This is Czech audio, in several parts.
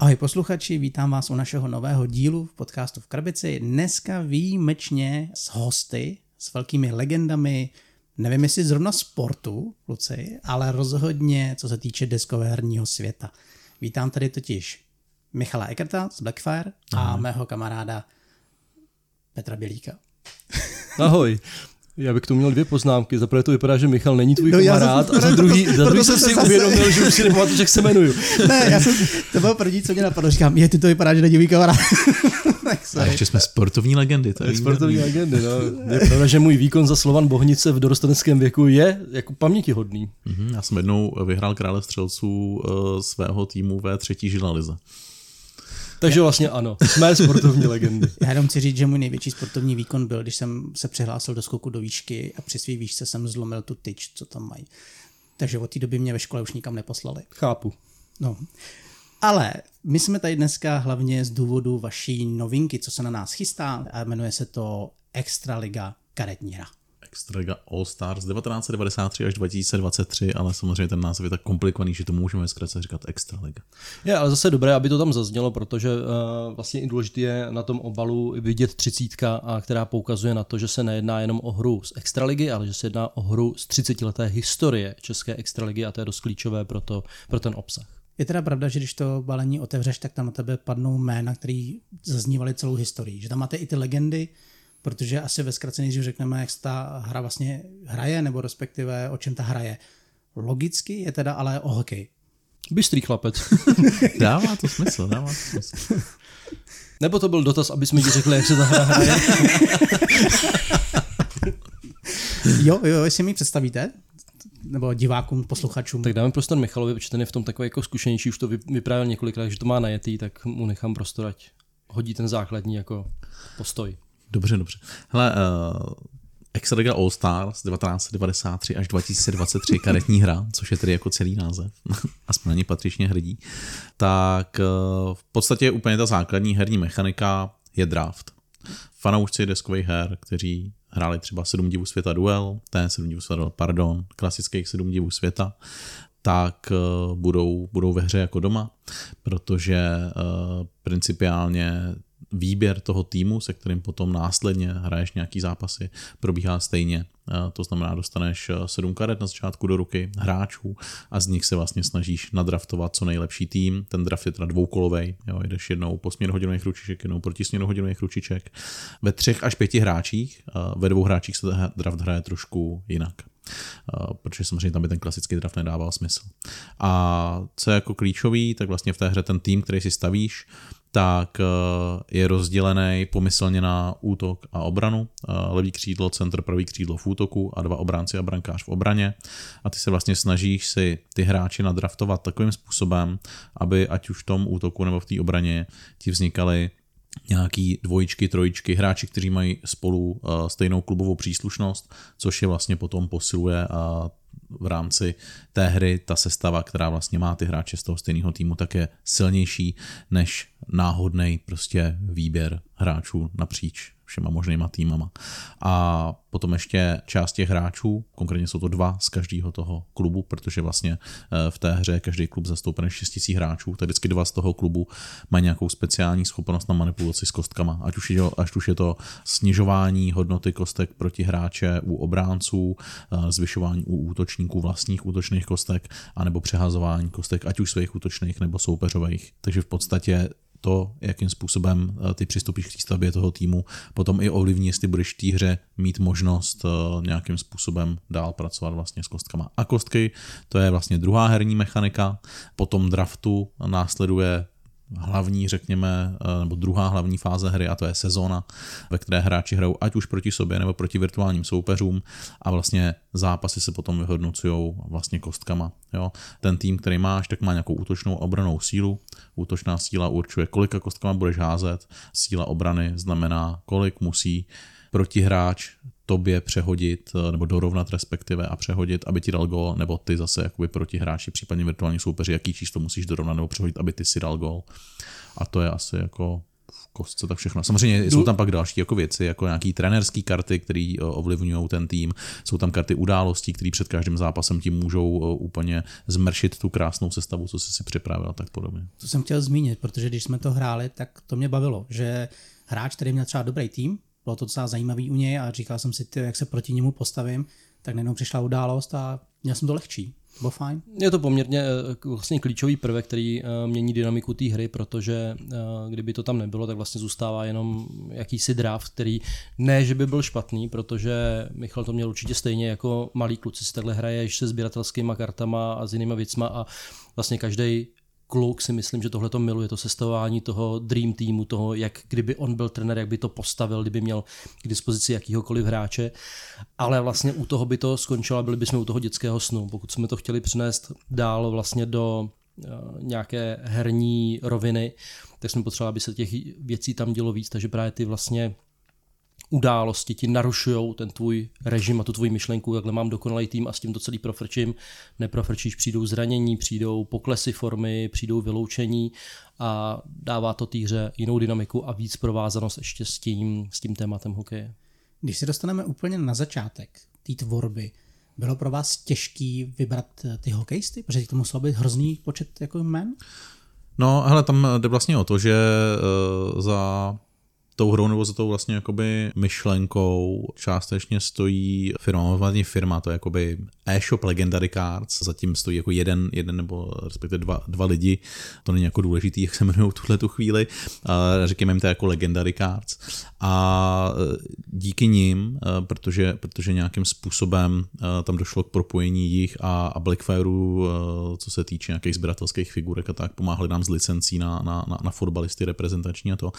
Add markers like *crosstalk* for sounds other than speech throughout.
Ahoj posluchači, vítám vás u našeho nového dílu v podcastu v Krabici. Dneska výjimečně s hosty, s velkými legendami, nevím jestli zrovna sportu, kluci, ale rozhodně co se týče deskového herního světa. Vítám tady totiž Michala Ekerta z Blackfire a Aha. mého kamaráda Petra Bělíka. Ahoj. Já bych tu měl dvě poznámky. Za prvé to vypadá, že Michal není tvůj no, kamarád a za druhý, za druhý jsem si uvědomil, že už si nepamatuju, jak se jmenuju. *laughs* Ne, já jsem, to bylo první, co mě napadlo. Říkám, je, ty to vypadá, že není můj kamarád. *laughs* a ještě jsme sportovní legendy. To je sportovní legendy, no. Je pravda, že můj výkon za Slovan Bohnice v dorosteneckém věku je jako pamětihodný. Mm-hmm, já jsem jednou vyhrál krále střelců uh, svého týmu ve třetí žilalize. Takže vlastně ano, jsme sportovní legendy. *laughs* Já jenom chci říct, že můj největší sportovní výkon byl, když jsem se přihlásil do skoku do výšky a při svý výšce jsem zlomil tu tyč, co tam mají. Takže od té doby mě ve škole už nikam neposlali. Chápu. No. Ale my jsme tady dneska hlavně z důvodu vaší novinky, co se na nás chystá a jmenuje se to Extraliga karetní hra. Extraliga All Stars 1993 až 2023, ale samozřejmě ten název je tak komplikovaný, že to můžeme zkrátka říkat Extraliga. Je, ale zase dobré, aby to tam zaznělo, protože uh, vlastně i důležité je na tom obalu vidět třicítka, a která poukazuje na to, že se nejedná jenom o hru z Extraligy, ale že se jedná o hru z 30 leté historie České Extraligy a to je dost klíčové pro, to, pro ten obsah. Je teda pravda, že když to balení otevřeš, tak tam na tebe padnou jména, které zaznívaly celou historii. Že tam máte i ty legendy, protože asi ve zkratce nejdřív řekneme, jak se ta hra vlastně hraje, nebo respektive o čem ta hra je. Logicky je teda ale o hokej. Bystrý chlapec. *laughs* dává to smysl, dává to smysl. Nebo to byl dotaz, aby jsme ti řekli, jak se ta hra hraje? *laughs* jo, jo, jestli mi představíte, nebo divákům, posluchačům. Tak dáme prostor Michalovi, protože ten je v tom takový jako zkušenější, už to vyprávěl několikrát, že to má najetý, tak mu nechám prostor, ať hodí ten základní jako postoj. Dobře, dobře. Hele, uh, Extraliga All Stars 1993 až 2023 karetní hra, což je tedy jako celý název, *laughs* aspoň na ně patřičně hrdí, tak uh, v podstatě úplně ta základní herní mechanika je draft. Fanoušci deskových her, kteří hráli třeba 7 divů světa duel, ten 7 divů světa duel, pardon, klasických 7 divů světa, tak uh, budou, budou ve hře jako doma, protože principiálně výběr toho týmu, se kterým potom následně hraješ nějaký zápasy, probíhá stejně. To znamená, dostaneš eh, sedm karet na začátku do ruky hráčů a z nich se vlastně snažíš nadraftovat co nejlepší tým. Ten draft je teda dvoukolový, jo, jdeš jednou po směru hodinových ručiček, jednou proti směru hodinových ručiček. Ve třech až pěti hráčích, ve dvou hráčích se draft hraje trošku jinak protože samozřejmě tam by ten klasický draft nedával smysl. A co je jako klíčový, tak vlastně v té hře ten tým, který si stavíš, tak eh, je rozdělený pomyslně na útok a obranu. Eh, levý křídlo, centr, pravý křídlo v útoku a dva obránci a brankář v obraně. A ty se vlastně snažíš si ty hráči nadraftovat takovým způsobem, aby ať už v tom útoku nebo v té obraně ti vznikaly nějaký dvojičky, trojičky, hráči, kteří mají spolu uh, stejnou klubovou příslušnost, což je vlastně potom posiluje a v rámci té hry ta sestava, která vlastně má ty hráče z toho stejného týmu, tak je silnější než náhodný prostě výběr hráčů napříč všema možnýma týmama. A potom ještě část těch hráčů, konkrétně jsou to dva z každého toho klubu, protože vlastně eh, v té hře každý klub zastoupený 6 000 hráčů, tak vždycky dva z toho klubu mají nějakou speciální schopnost na manipulaci s kostkama. Ať už je ať už je to snižování hodnoty kostek proti hráče u obránců, eh, zvyšování u útočníků vlastních útočných kostek, anebo přehazování kostek, ať už svých útočných nebo soupeřových. Takže v podstatě to, jakým způsobem eh, ty přistupíš k stavbě toho týmu, potom i ovlivní, jestli budeš v té hře mít možnost eh, nějakým způsobem dál pracovat vlastně s kostkama. A kostky, to je vlastně druhá herní mechanika, potom draftu následuje hlavní, řekněme, eh, nebo druhá hlavní fáze hry a to je sezóna, ve které hráči hrajou ať už proti sobě nebo proti virtuálním soupeřům a vlastně zápasy se potom vyhodnocují vlastně kostkama. Jo. Ten tým, který máš, tak má nějakou útočnou obranou sílu. Útočná síla určuje, kolika kostkama budeš házet. Síla obrany znamená, kolik musí protihráč tobě přehodit, eh, nebo dorovnat respektive a přehodit, aby ti dal gol, nebo ty zase jakoby proti hráči, případně virtuální soupeři, jaký číslo musíš dorovnat nebo přehodit, aby ty si dal gol. A to je asi jako v kostce, tak všechno. Samozřejmě jsou tam pak další jako věci, jako nějaký trenerský karty, které ovlivňují ten tým, jsou tam karty událostí, které před každým zápasem tím můžou úplně zmršit tu krásnou sestavu, co jsi si připravil a tak podobně. To jsem chtěl zmínit, protože když jsme to hráli, tak to mě bavilo, že hráč, který měl třeba dobrý tým, bylo to docela zajímavý u něj a říkal jsem si, jak se proti němu postavím, tak najednou přišla událost a měl jsem to lehčí. Bylo fajn. Je to poměrně eh, vlastně klíčový prvek, který eh, mění dynamiku té hry, protože eh, kdyby to tam nebylo, tak vlastně zůstává jenom jakýsi draft, který ne, že by byl špatný, protože Michal to měl určitě stejně jako malý kluci si takhle hraješ se sběratelskými kartama a s jinýma věcma a vlastně každý kluk si myslím, že tohle to miluje, to sestavování toho dream týmu, toho, jak kdyby on byl trenér, jak by to postavil, kdyby měl k dispozici jakýhokoliv hráče. Ale vlastně u toho by to skončilo byli bychom u toho dětského snu. Pokud jsme to chtěli přinést dál vlastně do eh, nějaké herní roviny, tak jsme potřebovali, aby se těch věcí tam dělo víc, takže právě ty vlastně události ti narušují ten tvůj režim a tu tvoji myšlenku, takhle mám dokonalý tým a s tím to celý profrčím, neprofrčíš, přijdou zranění, přijdou poklesy formy, přijdou vyloučení a dává to týře jinou dynamiku a víc provázanost ještě s tím, s tím tématem hokeje. Když se dostaneme úplně na začátek té tvorby, bylo pro vás těžký vybrat ty hokejisty? Protože to muselo být hrozný počet jako jmen? No, hele, tam jde vlastně o to, že uh, za tou hrou nebo za tou vlastně jakoby myšlenkou částečně stojí firma, vlastně firma, to je jakoby e-shop Legendary Cards, zatím stojí jako jeden, jeden nebo respektive dva, dva lidi, to není jako důležitý, jak se jmenují tuhle tu chvíli, řekněme jim to jako Legendary Cards. A e, díky nim, e, protože, protože nějakým způsobem e, tam došlo k propojení jich a, a Blackfireu, co se týče nějakých sběratelských figurek a tak, pomáhali nám z licencí na, na, na, na fotbalisty reprezentační a to.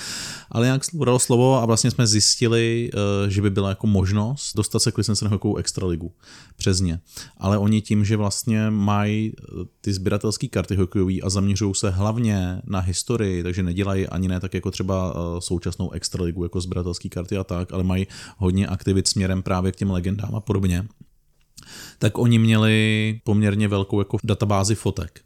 Ale jak dalo slovo a vlastně jsme zjistili, že by byla jako možnost dostat se k licenci na hokejovou extraligu přes ně ale oni tím, že vlastně mají eh, ty sběratelské karty hokejové a zaměřují se hlavně na historii, takže nedělají ani ne tak jako třeba eh, současnou extraligu jako sběratelské karty a tak, ale mají hodně aktivit směrem právě k těm legendám a podobně, tak oni měli poměrně velkou jako databázi fotek.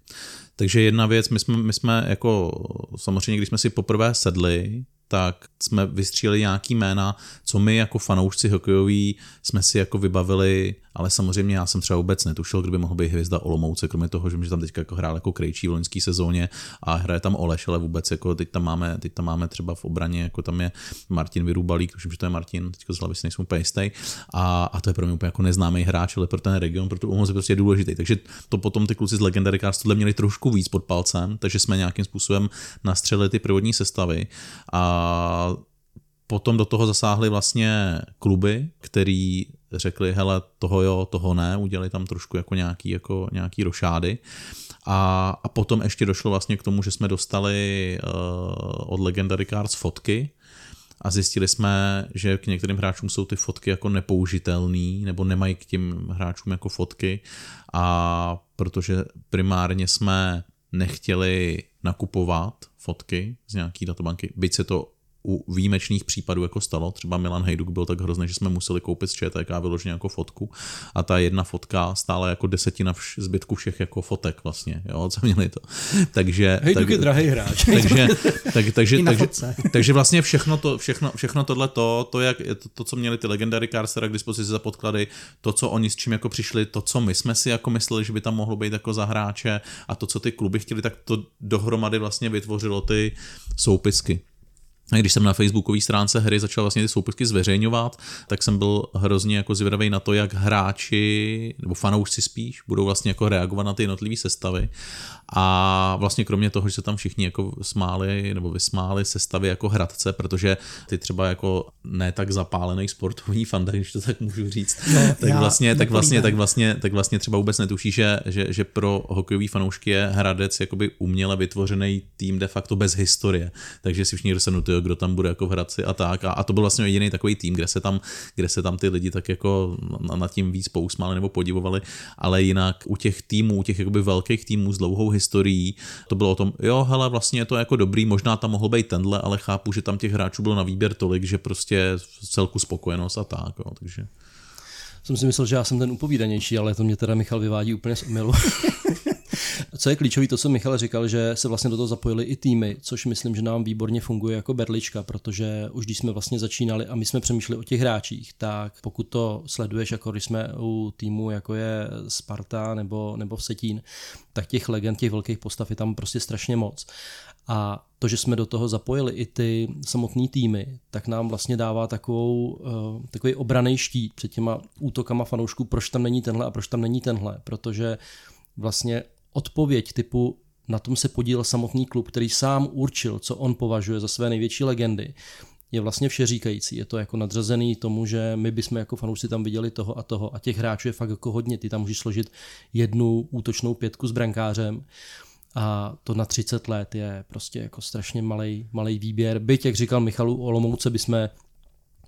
Takže jedna věc, my jsme, my jsme jako, samozřejmě, když jsme si poprvé sedli, tak jsme vystříleli nějaký jména, co my jako fanoušci hokejoví jsme si jako vybavili, ale samozřejmě já jsem třeba vůbec netušil, kdyby mohl být hvězda Olomouce, kromě toho, že tam teďka jako hrál jako krejčí v loňské sezóně a hraje tam Oleš, ale vůbec jako teď tam máme, teď tam máme třeba v obraně, jako tam je Martin Vyrůbalík, tuším, že to je Martin, teďka z hlavy si nejsem úplně jistý, a, a, to je pro mě úplně jako neznámý hráč, ale pro ten region, pro tu Olomouc je prostě důležitý. Takže to potom ty kluci z Legendary Cars tohle měli trošku víc pod palcem, takže jsme nějakým způsobem nastřelili ty průvodní sestavy a potom do toho zasáhly vlastně kluby, který řekli, hele, toho jo, toho ne, udělali tam trošku jako nějaký, jako nějaký rošády. A, a potom ještě došlo vlastně k tomu, že jsme dostali uh, od Legendary Cards fotky, a zjistili jsme, že k některým hráčům jsou ty fotky jako nepoužitelný nebo nemají k těm hráčům jako fotky a protože primárně jsme nechtěli nakupovat fotky z nějaký databanky, byť se to u výjimečných případů jako stalo. Třeba Milan Hejduk byl tak hrozný, že jsme museli koupit z ČTK vyloženě jako fotku a ta jedna fotka stála jako desetina vš- zbytku všech jako fotek vlastně, jo, co měli to. Takže, Hejduk tak, je drahý hráč. Takže, tak, takže, *laughs* takže, *laughs* takže, vlastně všechno, to, všechno, všechno tohle to, to, jak, to, to, co měli ty Legendary Carstera k dispozici za podklady, to, co oni s čím jako přišli, to, co my jsme si jako mysleli, že by tam mohlo být jako za hráče a to, co ty kluby chtěli, tak to dohromady vlastně vytvořilo ty soupisky. A když jsem na facebookové stránce hry začal vlastně ty soupisky zveřejňovat, tak jsem byl hrozně jako zvědavý na to, jak hráči, nebo fanoušci spíš, budou vlastně jako reagovat na ty jednotlivé sestavy. A vlastně kromě toho, že se tam všichni jako smáli nebo vysmáli sestavy jako hradce, protože ty třeba jako ne tak zapálený sportovní fanda, když to tak můžu říct, no, *laughs* tak, vlastně, tak, vlastně, tak, vlastně, tak vlastně třeba vůbec netuší, že, že, že pro hokejový fanoušky je Hradec jakoby uměle vytvořený tým de facto bez historie. Takže si všichni dostanou, kdo tam bude jako v Hradci a tak. A, a to byl vlastně jediný takový tým, kde se tam, kde se tam ty lidi tak jako nad tím víc pousmáli nebo podivovali, ale jinak u těch týmů, u těch jakoby velkých týmů s dlouhou historií, to bylo o tom, jo, hele, vlastně je to jako dobrý, možná tam mohl být tenhle, ale chápu, že tam těch hráčů bylo na výběr tolik, že prostě celku spokojenost a tak, jo, takže jsem si myslel, že já jsem ten upovídanější, ale to mě teda Michal vyvádí úplně z omylu. *laughs* co je klíčový, to, co Michal říkal, že se vlastně do toho zapojili i týmy, což myslím, že nám výborně funguje jako berlička, protože už když jsme vlastně začínali a my jsme přemýšleli o těch hráčích, tak pokud to sleduješ, jako když jsme u týmu, jako je Sparta nebo, nebo Setín, tak těch legend, těch velkých postav je tam prostě strašně moc. A to, že jsme do toho zapojili i ty samotné týmy, tak nám vlastně dává takovou, uh, takový obraný štít před těma útokama fanoušků, proč tam není tenhle a proč tam není tenhle, protože vlastně odpověď typu na tom se podílel samotný klub, který sám určil, co on považuje za své největší legendy, je vlastně všeříkající. Je to jako nadřazený tomu, že my bychom jako fanoušci tam viděli toho a toho a těch hráčů je fakt jako hodně. Ty tam můžeš složit jednu útočnou pětku s brankářem a to na 30 let je prostě jako strašně malý, malý výběr. Byť, jak říkal Michalu Olomouce, bychom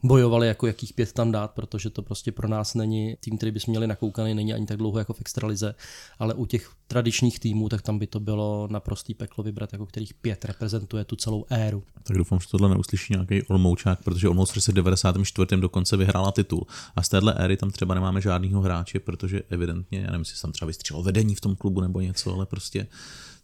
bojovali, jako jakých pět tam dát, protože to prostě pro nás není tým, který bychom měli nakoukaný, není ani tak dlouho jako v extralize, ale u těch tradičních týmů, tak tam by to bylo naprostý peklo vybrat, jako kterých pět reprezentuje tu celou éru. Tak doufám, že tohle neuslyší nějaký Olmoučák, protože Olmouc se v 94. dokonce vyhrála titul. A z téhle éry tam třeba nemáme žádného hráče, protože evidentně, já nevím, jestli tam třeba vystřelil vedení v tom klubu nebo něco, ale prostě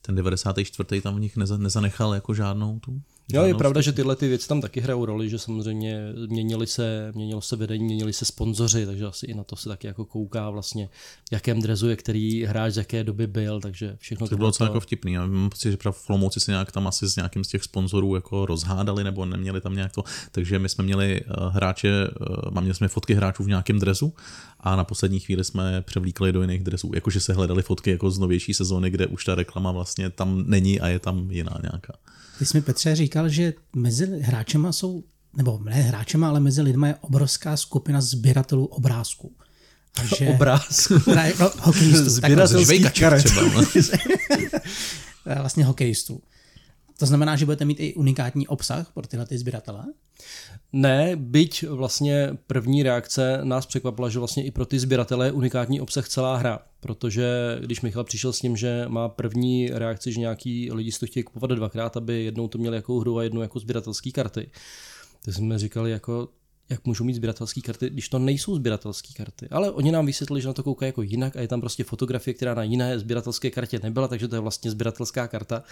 ten 94. tam v nich nezanechal jako žádnou tu Jo, je pravda, že tyhle ty věci tam taky hrajou roli, že samozřejmě měnili se, měnilo se vedení, měnili se sponzoři, takže asi i na to se taky jako kouká vlastně, v jakém drezu je který hráč z jaké doby byl, takže všechno to bylo docela to... jako vtipný. Já mám pocit, že v Flomouci se nějak tam asi s nějakým z těch sponzorů jako rozhádali nebo neměli tam nějak to, takže my jsme měli eh, hráče, eh, měli jsme fotky hráčů v nějakém drezu a na poslední chvíli jsme převlíkli do jiných dresů. Jakože se hledali fotky jako z novější sezóny, kde už ta reklama vlastně tam není a je tam jiná nějaká. Ty jsi mi Petře říkal, že mezi hráčema jsou, nebo ne hráčema, ale mezi lidmi je obrovská skupina sběratelů obrázků. A že, Obráz. Ne, no, hokejistů. *laughs* Sběratelských karet. třeba. *laughs* vlastně hokejistů. To znamená, že budete mít i unikátní obsah pro tyhle ty sběratele? Ne, byť vlastně první reakce nás překvapila, že vlastně i pro ty sběratele je unikátní obsah celá hra, protože když Michal přišel s tím, že má první reakci, že nějaký lidi si to chtějí kupovat dvakrát, aby jednou to měli jako hru a jednou jako sběratelské karty, tak jsme říkali jako jak můžou mít sběratelské karty, když to nejsou sběratelské karty. Ale oni nám vysvětlili, že na to koukají jako jinak a je tam prostě fotografie, která na jiné sběratelské kartě nebyla, takže to je vlastně sběratelská karta.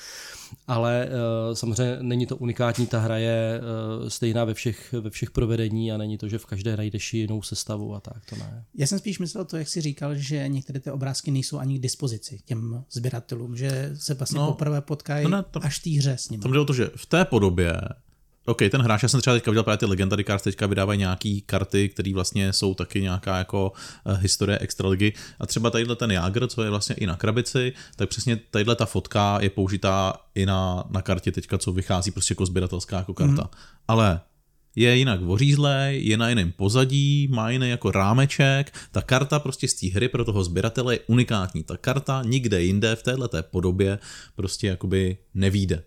Ale uh, samozřejmě není to unikátní, ta hra je uh, stejná ve všech, ve všech provedení a není to, že v každé najdeš jinou sestavu a tak, to ne. Já jsem spíš myslel to, jak jsi říkal, že některé ty obrázky nejsou ani k dispozici těm sběratelům, že se vlastně no, poprvé potkají no ne, tam, až té hře s nimi. Tam jde o to, že v té podobě OK, ten hráč, já jsem třeba teďka viděl právě ty Legendary Cards, teďka vydávají nějaký karty, které vlastně jsou taky nějaká jako uh, historie extraligy. A třeba tadyhle ten Jagr, co je vlastně i na krabici, tak přesně tadyhle ta fotka je použitá i na, na kartě teďka, co vychází prostě jako sběratelská jako karta. Mm. Ale je jinak vořízlej, je na jiném pozadí, má jiný jako rámeček. Ta karta prostě z té hry pro toho sběratele je unikátní. Ta karta nikde jinde v této podobě prostě jakoby nevíde.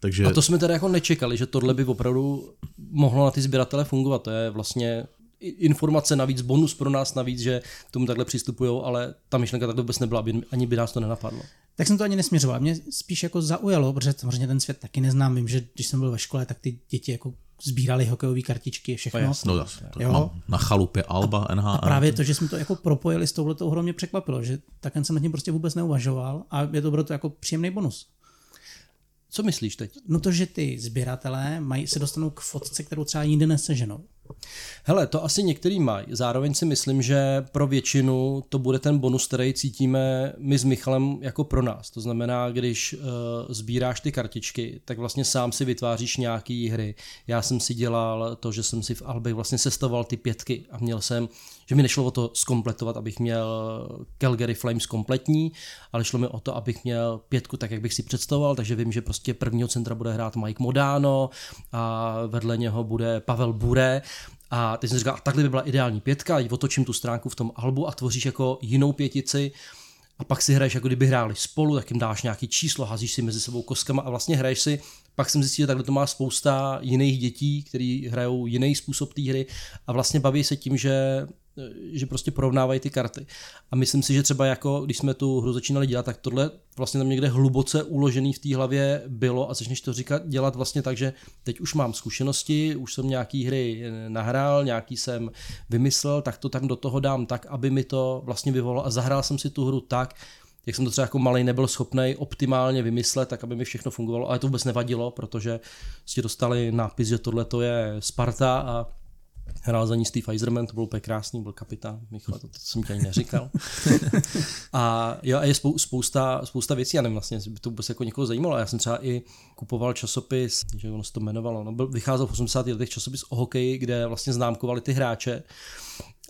Takže... A to jsme teda jako nečekali, že tohle by opravdu mohlo na ty sběratele fungovat. To je vlastně informace navíc, bonus pro nás navíc, že k tomu takhle přistupují, ale ta myšlenka takhle vůbec nebyla, ani by nás to nenapadlo. Tak jsem to ani nesměřoval. Mě spíš jako zaujalo, protože samozřejmě ten svět taky neznám. Vím, že když jsem byl ve škole, tak ty děti jako sbírali hokejové kartičky, všechno. No, no, jo. Na, na chalupě Alba, NHL. A právě to, že jsme to jako propojili s touhletou hrou, mě překvapilo, že tak jsem nad tím prostě vůbec neuvažoval a je to to jako příjemný bonus. Co myslíš teď? No to, že ty sběratelé mají, se dostanou k fotce, kterou třeba jinde neseženou. Hele, to asi některý mají. Zároveň si myslím, že pro většinu to bude ten bonus, který cítíme my s Michalem jako pro nás. To znamená, když uh, sbíráš ty kartičky, tak vlastně sám si vytváříš nějaký hry. Já jsem si dělal to, že jsem si v Albech vlastně sestavoval ty pětky a měl jsem že mi nešlo o to skompletovat, abych měl Calgary Flames kompletní, ale šlo mi o to, abych měl pětku tak, jak bych si představoval, takže vím, že prostě prvního centra bude hrát Mike Modano a vedle něho bude Pavel Bure. A teď jsem říkal, takhle by byla ideální pětka, otočím tu stránku v tom albu a tvoříš jako jinou pětici a pak si hraješ, jako kdyby hráli spolu, tak jim dáš nějaký číslo, házíš si mezi sebou kostkama a vlastně hraješ si. Pak jsem zjistil, že takhle to má spousta jiných dětí, kteří hrajou jiný způsob té hry a vlastně baví se tím, že že prostě porovnávají ty karty. A myslím si, že třeba jako, když jsme tu hru začínali dělat, tak tohle vlastně tam někde hluboce uložený v té hlavě bylo a začneš to říkat, dělat vlastně tak, že teď už mám zkušenosti, už jsem nějaký hry nahrál, nějaký jsem vymyslel, tak to tam do toho dám tak, aby mi to vlastně vyvolalo a zahrál jsem si tu hru tak, jak jsem to třeba jako malý nebyl schopný optimálně vymyslet, tak aby mi všechno fungovalo, ale to vůbec nevadilo, protože jste dostali nápis, že tohle to je Sparta a Hrál za ní Steve Eiserman, to byl úplně krásný, byl kapitán, Michal, to, to jsem ti ani neříkal. *laughs* a jo, a je spou, spousta, spousta věcí, já nevím vlastně, by to vůbec jako někoho zajímalo. Já jsem třeba i kupoval časopis, že ono se to jmenovalo, no, byl, vycházel v 80. letech časopis o hokeji, kde vlastně známkovali ty hráče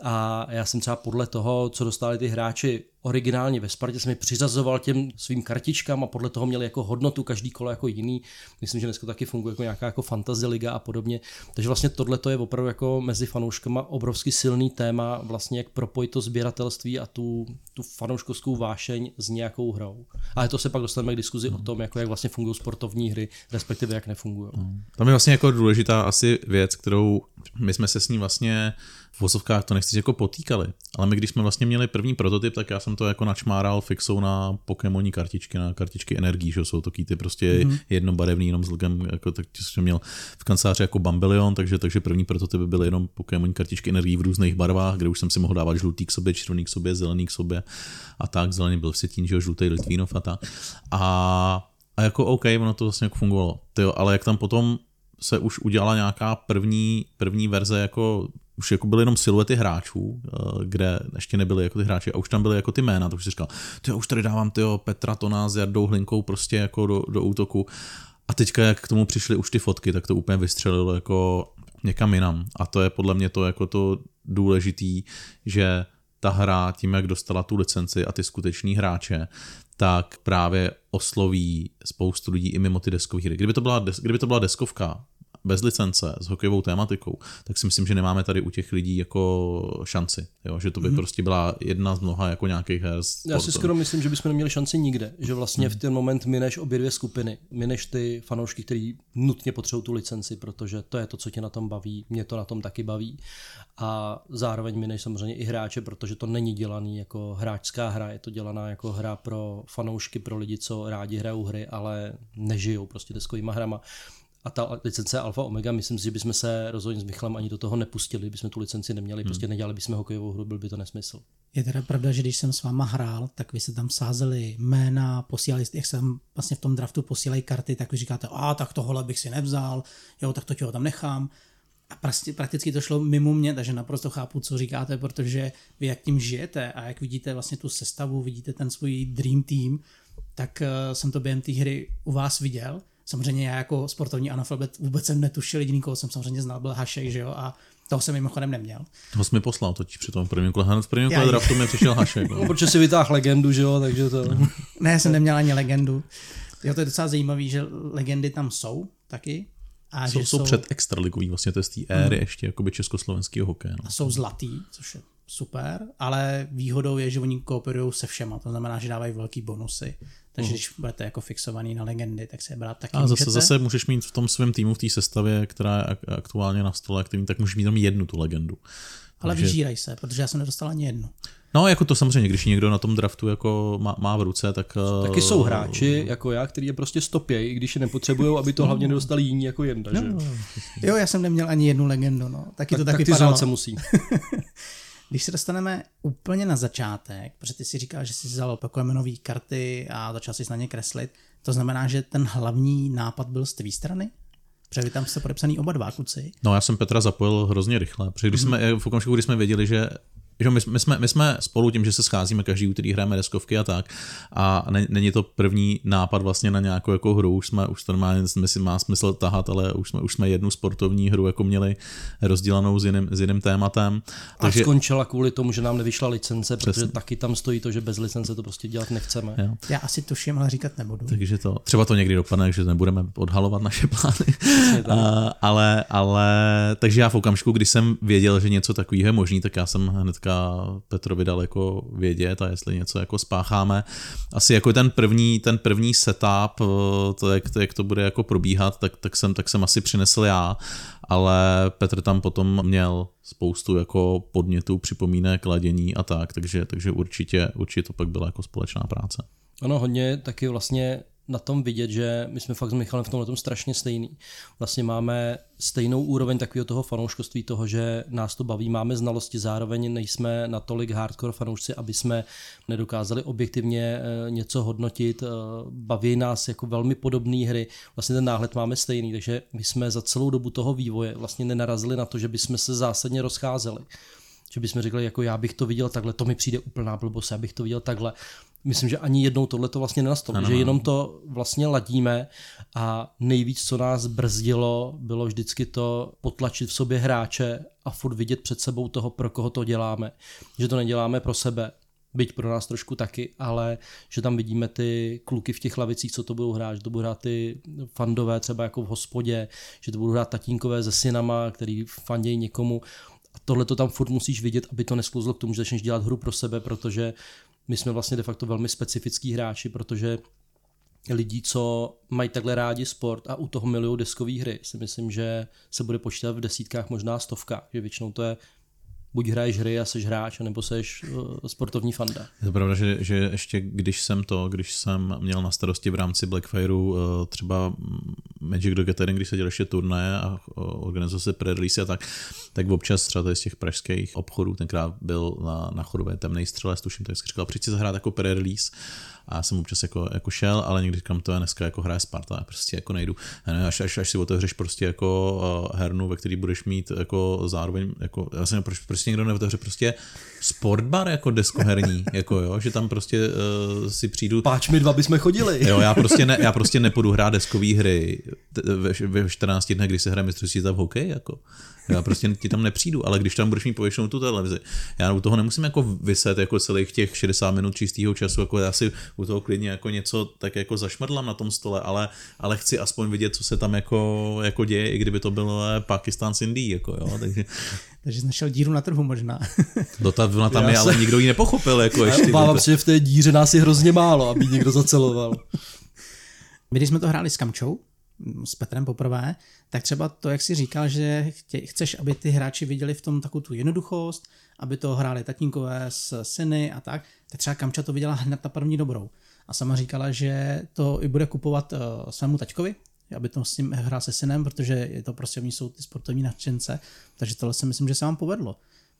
a já jsem třeba podle toho, co dostali ty hráči originálně ve Spartě, jsem mi přiřazoval těm svým kartičkám a podle toho měli jako hodnotu každý kolo jako jiný. Myslím, že dneska taky funguje jako nějaká jako fantasy liga a podobně. Takže vlastně tohle to je opravdu jako mezi fanouškama obrovsky silný téma, vlastně jak propojit to sběratelství a tu, tu fanouškovskou vášeň s nějakou hrou. Ale to se pak dostaneme k diskuzi hmm. o tom, jako jak vlastně fungují sportovní hry, respektive jak nefungují. Hmm. Tam je vlastně jako důležitá asi věc, kterou my jsme se s ní vlastně v vozovkách to nechci jako potýkali, ale my když jsme vlastně měli první prototyp, tak já jsem to jako načmáral fixou na Pokémoní kartičky, na kartičky energií, že jsou to kýty prostě mm-hmm. jednobarevný, jenom s logem, jako tak jsem měl v kanceláři jako Bambilion, takže, takže první prototypy byly jenom Pokémoní kartičky energií v různých barvách, kde už jsem si mohl dávat žlutý k sobě, červený k sobě, zelený k sobě a tak, zelený byl Setín, že jo, žlutý Litvínov a tak. A, a jako OK, ono to vlastně jako fungovalo. Tyjo, ale jak tam potom se už udělala nějaká první, první verze jako už jako byly jenom siluety hráčů, eh, kde ještě nebyly jako ty hráči a už tam byly jako ty jména, to už si říkal, ty už tady dávám tyho Petra Tona s Jardou Hlinkou prostě jako do, do útoku a teďka jak k tomu přišly už ty fotky, tak to úplně vystřelilo jako někam jinam a to je podle mě to jako to důležitý, že ta hra tím, jak dostala tu licenci a ty skuteční hráče, tak právě osloví spoustu lidí i mimo ty deskové hry. Kdyby to byla, kdyby to byla deskovka, bez licence s hokejovou tématikou, tak si myslím, že nemáme tady u těch lidí jako šanci. Jo? Že to by mm. prostě byla jedna z mnoha jako nějakých her. Já si skoro myslím, že bychom neměli šanci nikde. Že vlastně mm. v ten moment mineš obě dvě skupiny. Mineš ty fanoušky, kteří nutně potřebují tu licenci, protože to je to, co tě na tom baví. Mě to na tom taky baví. A zároveň mineš samozřejmě i hráče, protože to není dělaný jako hráčská hra, je to dělaná jako hra pro fanoušky, pro lidi, co rádi hrajou hry, ale nežijou prostě deskovýma hrama a ta licence Alfa Omega, myslím si, že bychom se rozhodně s Michalem ani do toho nepustili, bychom tu licenci neměli, prostě hmm. nedělali bychom hokejovou hru, byl by to nesmysl. Je teda pravda, že když jsem s váma hrál, tak vy se tam sázeli jména, posílali, jak jsem vlastně v tom draftu posílají karty, tak vy říkáte, a tak tohle bych si nevzal, jo, tak to těho tam nechám. A prostě prakticky to šlo mimo mě, takže naprosto chápu, co říkáte, protože vy jak tím žijete a jak vidíte vlastně tu sestavu, vidíte ten svůj dream team, tak uh, jsem to během té hry u vás viděl Samozřejmě já jako sportovní analfabet vůbec jsem netušil, jediný, koho jsem samozřejmě znal, byl Hašek, že jo, a toho jsem mimochodem neměl. Toho jsi mi poslal totiž při tom prvním kole. Hned v prvním kole draftu mi přišel Hašek. No. Protože si vytáhl legendu, že jo, takže to... *laughs* ne, jsem neměl ani legendu. Jo, to je docela zajímavé, že legendy tam jsou taky. A jsou, že jsou, jsou před extraligový, vlastně to je z té éry hmm. ještě jakoby československého hokeje. No. A jsou zlatý, což je super, ale výhodou je, že oni kooperují se všema, to znamená, že dávají velký bonusy. Takže uh. když budete jako fixovaný na legendy, tak se je brát taky A zase, můžete. zase můžeš mít v tom svém týmu, v té sestavě, která je aktuálně na stole, aktivní, tak můžeš mít jenom jednu tu legendu. Ale Takže... vyžíraj se, protože já jsem nedostal ani jednu. No, jako to samozřejmě, když někdo na tom draftu jako má, má v ruce, tak... Taky jsou eh, hráči, jako já, který je prostě stopějí, i když je nepotřebují, aby to hlavně nedostali jiní jako jedna, no. že? Jo, já jsem neměl ani jednu legendu, no. Taky tak, to taky tak ty se musí. *laughs* Když se dostaneme úplně na začátek, protože ty si říkal, že jsi vzal Pokémonové karty a začal si na ně kreslit, to znamená, že ten hlavní nápad byl z tvé strany? Protože vy tam jste podepsaný oba dva kluci. No já jsem Petra zapojil hrozně rychle, protože když mm-hmm. jsme, v okamžiku, kdy jsme věděli, že že my, my, jsme, my jsme spolu tím, že se scházíme každý úterý, hrajeme deskovky a tak. A ne, není to první nápad vlastně na nějakou jako hru, už jsme, už to normálně myslím, má smysl tahat, ale už jsme, už jsme jednu sportovní hru jako měli rozdělanou s jiným, s jiným tématem. A Takže... skončila kvůli tomu, že nám nevyšla licence, Přesně. protože taky tam stojí to, že bez licence to prostě dělat nechceme. Jo. Já asi tuším, ale říkat nebudu. Takže to, třeba to někdy dopadne, že nebudeme odhalovat naše plány. uh, *laughs* ale, ale, takže já v okamžiku, kdy jsem věděl, že něco takového je možný, tak já jsem hnedka Petr Petrovi daleko vědět a jestli něco jako spácháme. Asi jako ten první, ten první setup, eh, to jak, to, jak to bude jako probíhat, tak, tak, jsem, tak jsem asi přinesl já, ale Petr tam potom měl spoustu jako podnětů, připomínek, ladění a tak, takže, takže určitě, určitě to pak byla jako společná práce. Ano, hodně taky vlastně na tom vidět, že my jsme fakt s Michalem v tomhle strašně stejný. Vlastně máme stejnou úroveň takového toho fanouškovství, toho, že nás to baví, máme znalosti, zároveň nejsme natolik hardcore fanoušci, aby jsme nedokázali objektivně eh, něco hodnotit. Eh, baví nás jako velmi podobné hry, vlastně ten náhled máme stejný, takže my jsme za celou dobu toho vývoje vlastně nenarazili na to, že bychom se zásadně rozcházeli že bychom řekli, jako já bych to viděl takhle, to mi přijde úplná blbost, já bych to viděl takhle. Myslím, že ani jednou tohle to vlastně nenastalo, že jenom to vlastně ladíme a nejvíc, co nás brzdilo, bylo vždycky to potlačit v sobě hráče a furt vidět před sebou toho, pro koho to děláme. Že to neděláme pro sebe, byť pro nás trošku taky, ale že tam vidíme ty kluky v těch lavicích, co to budou hrát, že to budou hrát ty fandové třeba jako v hospodě, že to budou hrát tatínkové se synama, který fandějí někomu. A tohle to tam furt musíš vidět, aby to nesklouzlo k tomu, že začneš dělat hru pro sebe, protože my jsme vlastně de facto velmi specifický hráči, protože lidí, co mají takhle rádi sport a u toho milují deskové hry, si myslím, že se bude počítat v desítkách, možná stovkách, že většinou to je buď hraješ hry a jsi hráč, nebo jsi uh, sportovní fanda. Je to pravda, že, že ještě když jsem to, když jsem měl na starosti v rámci Blackfireu uh, třeba Magic the Gathering, když se dělal ještě turné a uh, organizoval se pre-release a tak, tak občas třeba z těch pražských obchodů, tenkrát byl na, na chodové temnej střele, tuším, tak říkal, přijď si zahrát jako pre-release a já jsem občas jako, jako šel, ale někdy říkám, to je dneska jako hraje Sparta, já prostě jako nejdu. Až, až, až si otevřeš prostě jako uh, hernu, ve který budeš mít jako zároveň, jako, já jsem proč prostě někdo neotevře prostě sportbar jako deskoherní, *laughs* jako jo, že tam prostě uh, si přijdu. Páč mi dva bychom chodili. Jo, já prostě, ne, já prostě nepůjdu hrát deskové hry ve, ve 14 dnech, když se hraje mistrovství v hokej, jako. Já prostě ti tam nepřijdu, ale když tam budeš mít povětšinou tu televizi, já u toho nemusím jako vyset jako celých těch 60 minut čistého času, jako já si u toho klidně jako něco tak jako zašmrdlám na tom stole, ale, ale chci aspoň vidět, co se tam jako, jako děje, i kdyby to bylo Pakistán s Indií, jako jo, takže takže jsi našel díru na trhu možná. Do ta, ona tam já je, se... ale nikdo ji nepochopil. Jako ještě, obávám se, že v té díře nás je hrozně málo, aby někdo zaceloval. My když jsme to hráli s Kamčou, s Petrem poprvé, tak třeba to, jak jsi říkal, že chtě, chceš, aby ty hráči viděli v tom takovou tu jednoduchost, aby to hráli tatínkové s syny a tak, tak třeba Kamča to viděla hned na první dobrou. A sama říkala, že to i bude kupovat uh, svému taťkovi, aby to s ním hrál se synem, protože je to prostě, oni jsou ty sportovní nadšence, takže tohle si myslím, že se vám povedlo,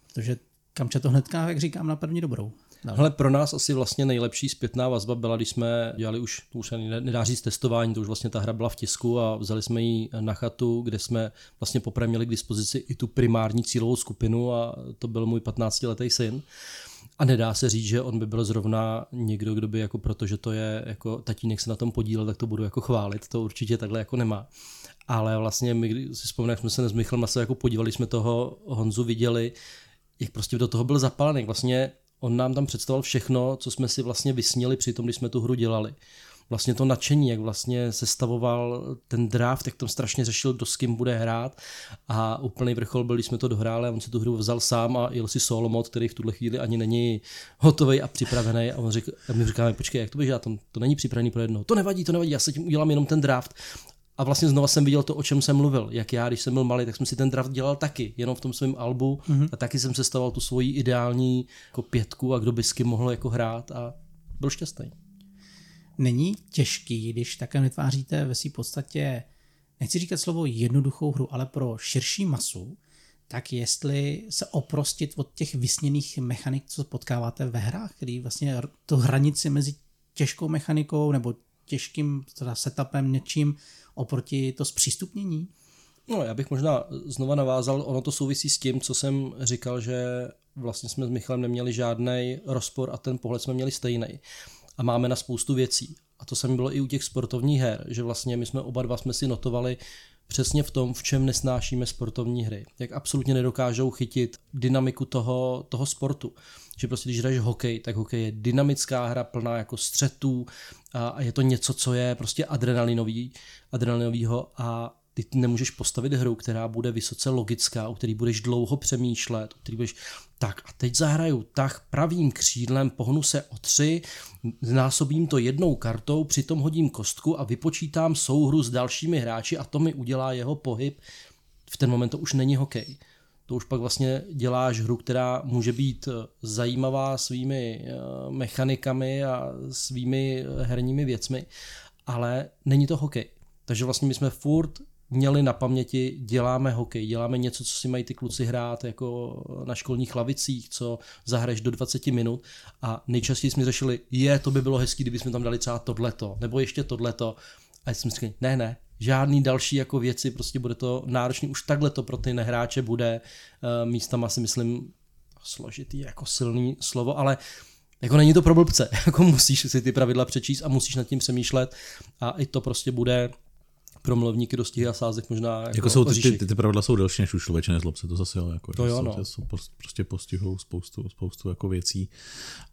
protože Kamča to hnedka, jak říkám, na první dobrou. No. Hele, pro nás asi vlastně nejlepší zpětná vazba byla, když jsme dělali už, to už nedá říct testování, to už vlastně ta hra byla v tisku a vzali jsme ji na chatu, kde jsme vlastně poprvé měli k dispozici i tu primární cílovou skupinu a to byl můj 15-letý syn. A nedá se říct, že on by byl zrovna někdo, kdo by jako protože to je jako tatínek se na tom podílel, tak to budu jako chválit, to určitě takhle jako nemá. Ale vlastně my, když si vzpomínám, jsme se s Michalem se jako podívali, jsme toho Honzu viděli, jak prostě do toho byl zapálený. Vlastně on nám tam představoval všechno, co jsme si vlastně vysnili při tom, když jsme tu hru dělali. Vlastně to nadšení, jak vlastně sestavoval ten draft, jak tam strašně řešil, kdo s kým bude hrát a úplný vrchol byl, když jsme to dohráli a on si tu hru vzal sám a jel si solo mod, který v tuhle chvíli ani není hotový a připravený a on řekl, a my říkáme, počkej, jak to běží, to, to není připravený pro jedno. To nevadí, to nevadí, já se tím udělám jenom ten draft a vlastně znova jsem viděl to, o čem jsem mluvil. Jak já, když jsem byl malý, tak jsem si ten draft dělal taky, jenom v tom svém albu mm-hmm. a taky jsem sestavoval tu svoji ideální jako pětku a kdo by s kým mohl jako hrát a byl šťastný. Není těžký, když také vytváříte ve své podstatě, nechci říkat slovo jednoduchou hru, ale pro širší masu, tak jestli se oprostit od těch vysněných mechanik, co potkáváte ve hrách, který vlastně tu hranici mezi těžkou mechanikou nebo těžkým teda setupem něčím oproti to zpřístupnění? No, já bych možná znova navázal, ono to souvisí s tím, co jsem říkal, že vlastně jsme s Michalem neměli žádný rozpor a ten pohled jsme měli stejný. A máme na spoustu věcí. A to samé bylo i u těch sportovních her, že vlastně my jsme oba dva jsme si notovali přesně v tom, v čem nesnášíme sportovní hry. Jak absolutně nedokážou chytit dynamiku toho, toho sportu. Že prostě když hraješ hokej, tak hokej je dynamická hra plná jako střetů a, a je to něco, co je prostě adrenalinový, adrenalinovýho a ty nemůžeš postavit hru, která bude vysoce logická, u který budeš dlouho přemýšlet, u který budeš tak a teď zahraju tak pravým křídlem, pohnu se o tři, znásobím to jednou kartou, přitom hodím kostku a vypočítám souhru s dalšími hráči a to mi udělá jeho pohyb. V ten moment to už není hokej. To už pak vlastně děláš hru, která může být eh, zajímavá svými eh, mechanikami a svými herními věcmi, ale není to hokej. Takže vlastně my jsme furt měli na paměti, děláme hokej, děláme něco, co si mají ty kluci hrát jako na školních lavicích, co zahraješ do 20 minut. A nejčastěji jsme řešili, je, to by bylo hezký, kdyby jsme tam dali třeba tohleto, nebo ještě tohleto. A jsme říkali, ne, ne, žádný další jako věci, prostě bude to náročný, už takhle to pro ty nehráče bude, uh, místama si myslím složitý, jako silný slovo, ale jako není to pro blbce, *laughs* jako musíš si ty pravidla přečíst a musíš nad tím přemýšlet. A i to prostě bude pro mluvníky dostihy a sázek možná jako, jako jsou ty, ty, ty, pravidla jsou delší než u člověče nezlob se, to zase jo, jako, to jo, jsou, no. jsou, prostě postihou spoustu, spoustu jako věcí.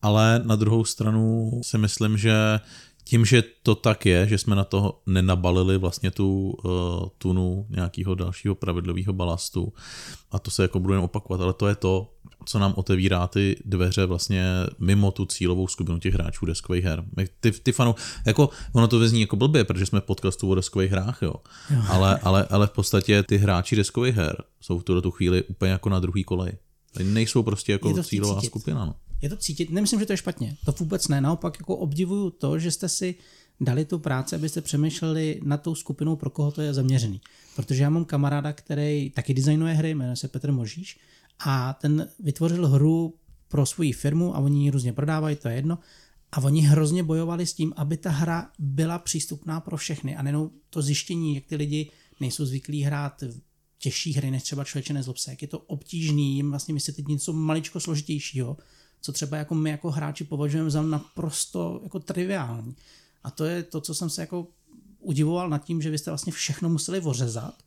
Ale na druhou stranu si myslím, že tím, že to tak je, že jsme na to nenabalili vlastně tu uh, tunu nějakého dalšího pravidlového balastu a to se jako budeme opakovat, ale to je to, co nám otevírá ty dveře vlastně mimo tu cílovou skupinu těch hráčů deskových her. Ty, ty fanu, jako ono to vezní jako blbě, protože jsme v podcastu o deskových hrách, jo. jo. Ale, ale, ale v podstatě ty hráči deskových her jsou v tuto tu chvíli úplně jako na druhý kolej. Nejsou prostě jako cílová cítit. skupina. No. Je to cítit, nemyslím, že to je špatně, to vůbec ne, naopak jako obdivuju to, že jste si dali tu práci, abyste přemýšleli nad tou skupinou, pro koho to je zaměřený. Protože já mám kamaráda, který taky designuje hry, jmenuje se Petr Možíš a ten vytvořil hru pro svoji firmu a oni ji různě prodávají, to je jedno. A oni hrozně bojovali s tím, aby ta hra byla přístupná pro všechny a nejenom to zjištění, jak ty lidi nejsou zvyklí hrát těžší hry než třeba člověče nezlob se, jak je to obtížný jim vlastně vysvětlit něco maličko složitějšího, co třeba jako my jako hráči považujeme za naprosto jako triviální. A to je to, co jsem se jako udivoval nad tím, že vy jste vlastně všechno museli ořezat,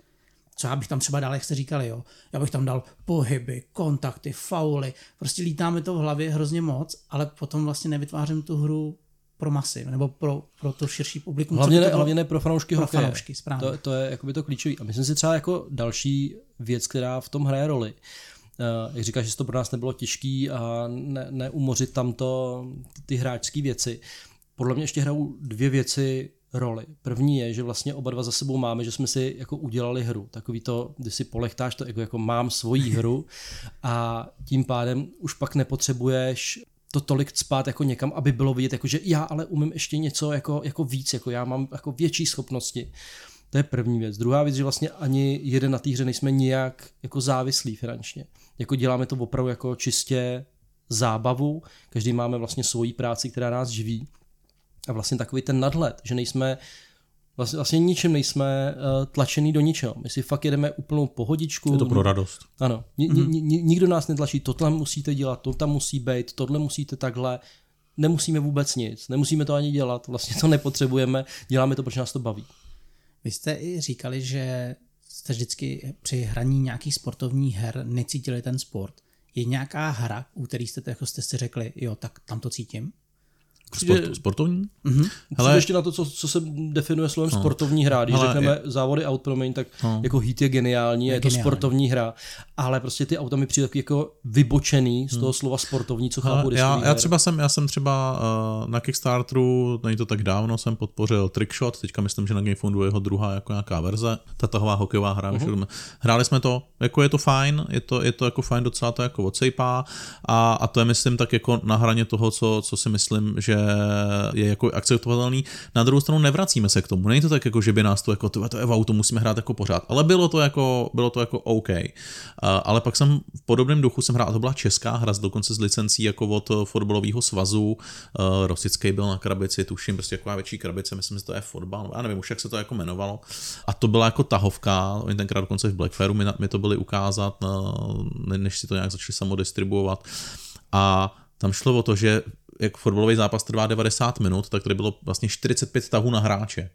co já bych tam třeba dal, jak jste říkali, jo. Já bych tam dal pohyby, kontakty, fauly, prostě lítáme to v hlavě hrozně moc, ale potom vlastně nevytvářím tu hru pro masy, nebo pro, pro to širší publikum. Hlavně, ne, hlavně ne pro fanoušky pro hokeje. fanoušky, správně. To, to je jakoby to klíčový. A myslím si třeba jako další věc, která v tom hraje roli, Uh, jak říkáš, že to pro nás nebylo těžký a ne, neumořit tam to, ty hráčské věci. Podle mě ještě hrajou dvě věci roli. První je, že vlastně oba dva za sebou máme, že jsme si jako udělali hru. Takový to, kdy si polechtáš to jako, jako mám svoji *laughs* hru a tím pádem už pak nepotřebuješ to tolik spát jako někam, aby bylo vidět, jako, že já ale umím ještě něco jako, jako víc, jako já mám jako větší schopnosti. To je první věc. Druhá věc, že vlastně ani jeden na té hře nejsme nijak jako závislí finančně. Jako děláme to opravdu jako čistě zábavu, každý máme vlastně svoji práci, která nás živí a vlastně takový ten nadhled, že nejsme vlastně, vlastně ničem nejsme uh, tlačený do ničeho. My si fakt jedeme úplnou pohodičku. Je to pro radost. Ano. Ni, mm-hmm. ni, ni, nikdo nás netlačí, tohle musíte dělat, to tam musí být, tohle musíte takhle. Nemusíme vůbec nic, nemusíme to ani dělat, vlastně to nepotřebujeme, děláme to, protože nás to baví. Vy jste i říkali, že jste vždycky při hraní nějakých sportovních her necítili ten sport. Je nějaká hra, u který jste, jako jste si řekli, jo, tak tam to cítím? Sport, sportovní? Mm-hmm. Hele, ještě na to, co, co se definuje slovem no. sportovní hra. Když Hele, řekneme je... závody aut, promiň, tak no. jako Heat je geniální, je, je to geniální. sportovní hra, ale prostě ty auta mi přijde jako vybočený z toho hmm. slova sportovní, co chápu já, já třeba jsem, já jsem třeba uh, na Kickstarteru, není to tak dávno, jsem podpořil Trickshot, teďka myslím, že na Gamefundu je jeho druhá jako nějaká verze, ta tahová hokejová hra. Uh-huh. Hráli jsme to, jako je to fajn, je to, je to jako fajn, docela to jako odsejpá a, a to je myslím tak jako na hraně toho, co, co si myslím, že je jako akceptovatelný. Na druhou stranu nevracíme se k tomu. Není to tak, jako, že by nás to jako, to, to je wow, to musíme hrát jako pořád. Ale bylo to jako, bylo to jako OK. Ale pak jsem v podobném duchu jsem hrál, to byla česká hra, dokonce s licencí jako od fotbalového svazu. Uh, Rosický byl na krabici, tuším, prostě jako větší krabice, myslím, že to je fotbal, já nevím už, jak se to jako jmenovalo. A to byla jako tahovka, oni tenkrát dokonce v Blackfareu mi, mi to byli ukázat, uh, než si to nějak začali samodistribuovat. A tam šlo o to, že jak fotbalový zápas trvá 90 minut, tak tady bylo vlastně 45 tahů na hráče.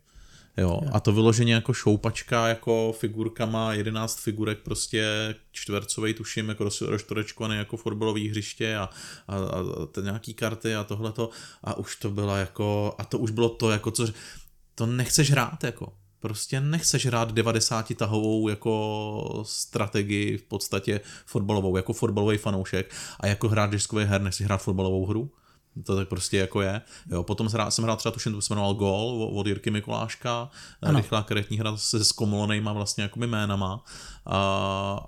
Jo, a to vyloženě jako šoupačka, jako figurkama, 11 figurek prostě čtvercovej tuším, jako roztorečkovaný jako fotbalový hřiště a, a, a a nějaký karty a tohleto. A už to bylo jako, a to už bylo to jako co, to nechceš hrát jako, prostě nechceš hrát 90 tahovou jako strategii v podstatě fotbalovou, jako fotbalový fanoušek a jako hrát diskové her nechceš hrát fotbalovou hru To tak prostě jako je. Jo, potom jsem hrál třeba, tuším, to se jmenoval Gol od Jirky Mikuláška, ano. rychlá karetní hra se zkomolonejma vlastně jako jménama a,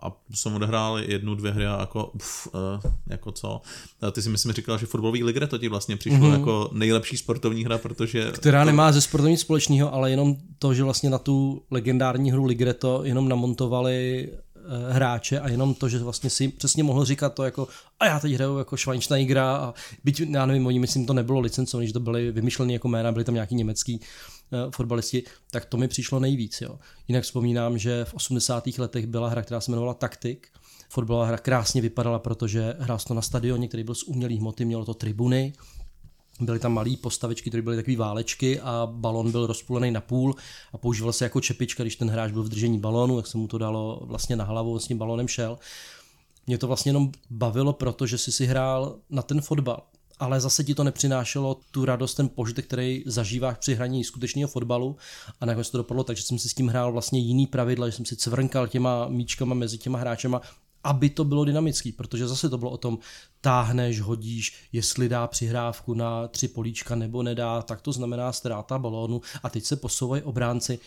a jsem odehrál jednu, dvě hry a jako, uf, uh, jako co. A ty si myslím říkal, že fotbalový Ligre ti vlastně přišlo mm-hmm. jako nejlepší sportovní hra, protože... Která to... nemá ze sportovní společného, ale jenom to, že vlastně na tu legendární hru Ligreto jenom namontovali Eh, hráče a jenom to, že vlastně si přesně mohl říkat to jako a já teď hraju jako Schweinsteigera a byť, já nevím, oni myslím, to nebylo licencované, že to byly vymyšlené jako jména, byli tam nějaký německý uh, fotbalisti, tak to mi přišlo nejvíc. Jo. Jinak vzpomínám, že v 80. letech byla hra, která se jmenovala Taktik, fotbalová hra krásně vypadala, protože hrál to na stadioně, který byl z umělých hmoty, mělo to tribuny, Byly tam malé postavičky, které byly takové válečky a balon byl rozpůlený na půl a používal se jako čepička, když ten hráč byl v držení balónu, jak se mu to dalo vlastně na hlavu, s tím balónem šel. Mě to vlastně jenom bavilo, protože si si hrál na ten fotbal, ale zase ti to nepřinášelo tu radost, ten požitek, který zažíváš při hraní skutečného fotbalu a nakonec to dopadlo tak, že jsem si s tím hrál vlastně jiný pravidla, že jsem si cvrnkal těma míčkama mezi těma hráčema aby to bylo dynamický, protože zase to bylo o tom, táhneš, hodíš, jestli dá přihrávku na tři políčka nebo nedá, tak to znamená ztráta balónu a teď se posouvají obránci.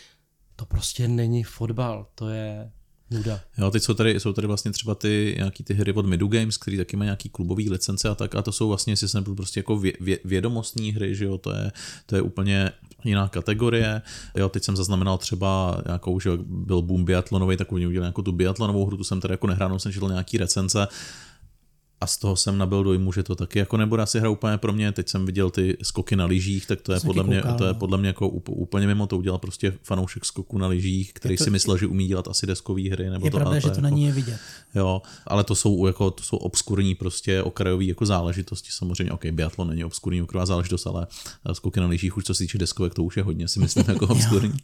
To prostě není fotbal, to je nuda. Jo, teď jsou tady, jsou tady vlastně třeba ty nějaký ty hry od Midu Games, který taky má nějaký klubový licence a tak a to jsou vlastně, jestli jsem prostě jako vě, vědomostní hry, že jo, to je, to je úplně jiná kategorie. Jo, teď jsem zaznamenal třeba nějakou, že byl boom biatlonový, tak oni udělali nějakou tu biatlonovou hru, tu jsem tady jako nehrál, jsem četl nějaký recenze a z toho jsem nabil dojmu, že to taky jako nebude asi hra úplně pro mě. Teď jsem viděl ty skoky na lyžích, tak to je, podle mě, koukal, to je no. podle mě jako úplně mimo, to udělal prostě fanoušek skoku na lyžích, který to, si myslel, že umí dělat asi deskové hry. Nebo je to, pravda, že to jako, na ní je vidět. Jo, ale to jsou, jako, to jsou obskurní prostě okrajové jako záležitosti. Samozřejmě, OK, biatlon není obskurní okrajová záležitost, ale skoky na lyžích už co se týče deskovek, to už je hodně, si myslím, *laughs* jako obskurní.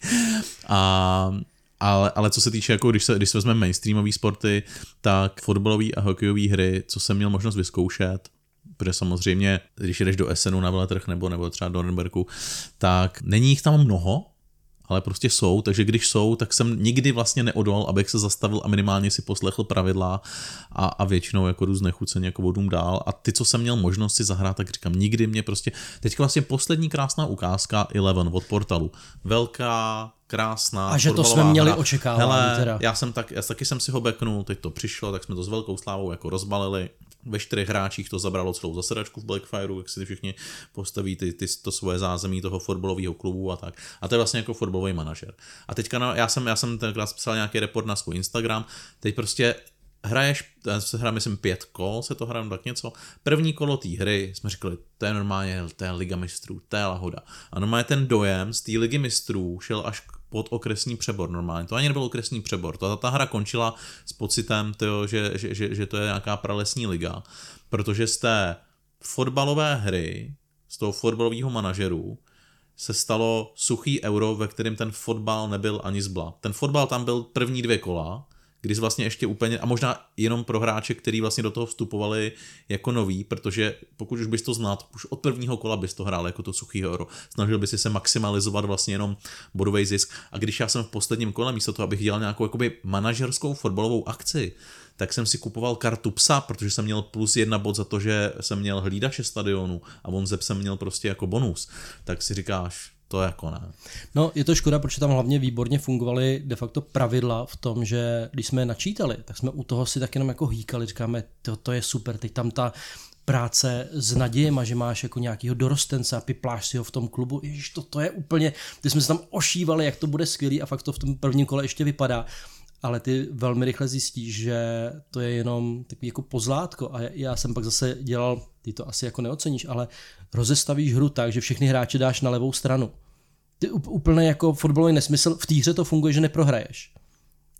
A ale, ale co se týče, jako když se, když se vezmeme mainstreamové sporty, tak fotbalové a hokejové hry, co jsem měl možnost vyzkoušet, protože samozřejmě, když jdeš do Essenu na veletrh nebo, nebo třeba do Nürnbergu, tak není jich tam mnoho, ale prostě jsou, takže když jsou, tak jsem nikdy vlastně neodolal, abych se zastavil a minimálně si poslechl pravidla a, a většinou jako různé chuceně jako vodům dál a ty, co jsem měl možnost si zahrát, tak říkám, nikdy mě prostě, teďka vlastně poslední krásná ukázka Eleven od portalu, velká, krásná. A že to jsme měli očekávat. Hele, teda. já jsem tak, já taky jsem si ho beknul, teď to přišlo, tak jsme to s velkou slávou jako rozbalili. Ve čtyřech hráčích to zabralo celou zasedačku v Blackfireu, jak si ty všichni postaví ty, ty, to svoje zázemí toho fotbalového klubu a tak. A to je vlastně jako fotbalový manažer. A teďka no, já jsem, já jsem tenkrát psal nějaký report na svůj Instagram, teď prostě hraješ, se hra myslím pět kol, se to hraje tak něco. První kolo té hry jsme říkali, to je normálně, to je Liga mistrů, to je lahoda. A normálně ten dojem z té Ligy mistrů šel až pod okresní přebor normálně. To ani nebyl okresní přebor. Ta, ta hra končila s pocitem, tyjo, že, že, že, že to je nějaká pralesní liga, protože z té fotbalové hry, z toho fotbalového manažeru, se stalo suchý euro, ve kterém ten fotbal nebyl ani zbla. Ten fotbal tam byl první dvě kola, kdy vlastně ještě úplně, a možná jenom pro hráče, který vlastně do toho vstupovali jako noví, protože pokud už bys to znal, už od prvního kola bys to hrál jako to suchý euro. Snažil bys se maximalizovat vlastně jenom bodový zisk. A když já jsem v posledním kole, místo toho, abych dělal nějakou jakoby manažerskou fotbalovou akci, tak jsem si kupoval kartu psa, protože jsem měl plus jedna bod za to, že jsem měl hlídače stadionu a on ze jsem měl prostě jako bonus. Tak si říkáš, to jako ne. No, je to škoda, protože tam hlavně výborně fungovaly de facto pravidla v tom, že když jsme je načítali, tak jsme u toho si tak jenom jako hýkali, říkáme, to, to je super, teď tam ta práce s nadějema, že máš jako nějakého dorostence a pipláš si ho v tom klubu, ježiš, to, to je úplně, ty jsme se tam ošívali, jak to bude skvělý a fakt to v tom prvním kole ještě vypadá ale ty velmi rychle zjistíš, že to je jenom takový jako pozlátko a já jsem pak zase dělal, ty to asi jako neoceníš, ale rozestavíš hru tak, že všechny hráče dáš na levou stranu. Ty úplně jako fotbalový nesmysl, v týře to funguje, že neprohraješ.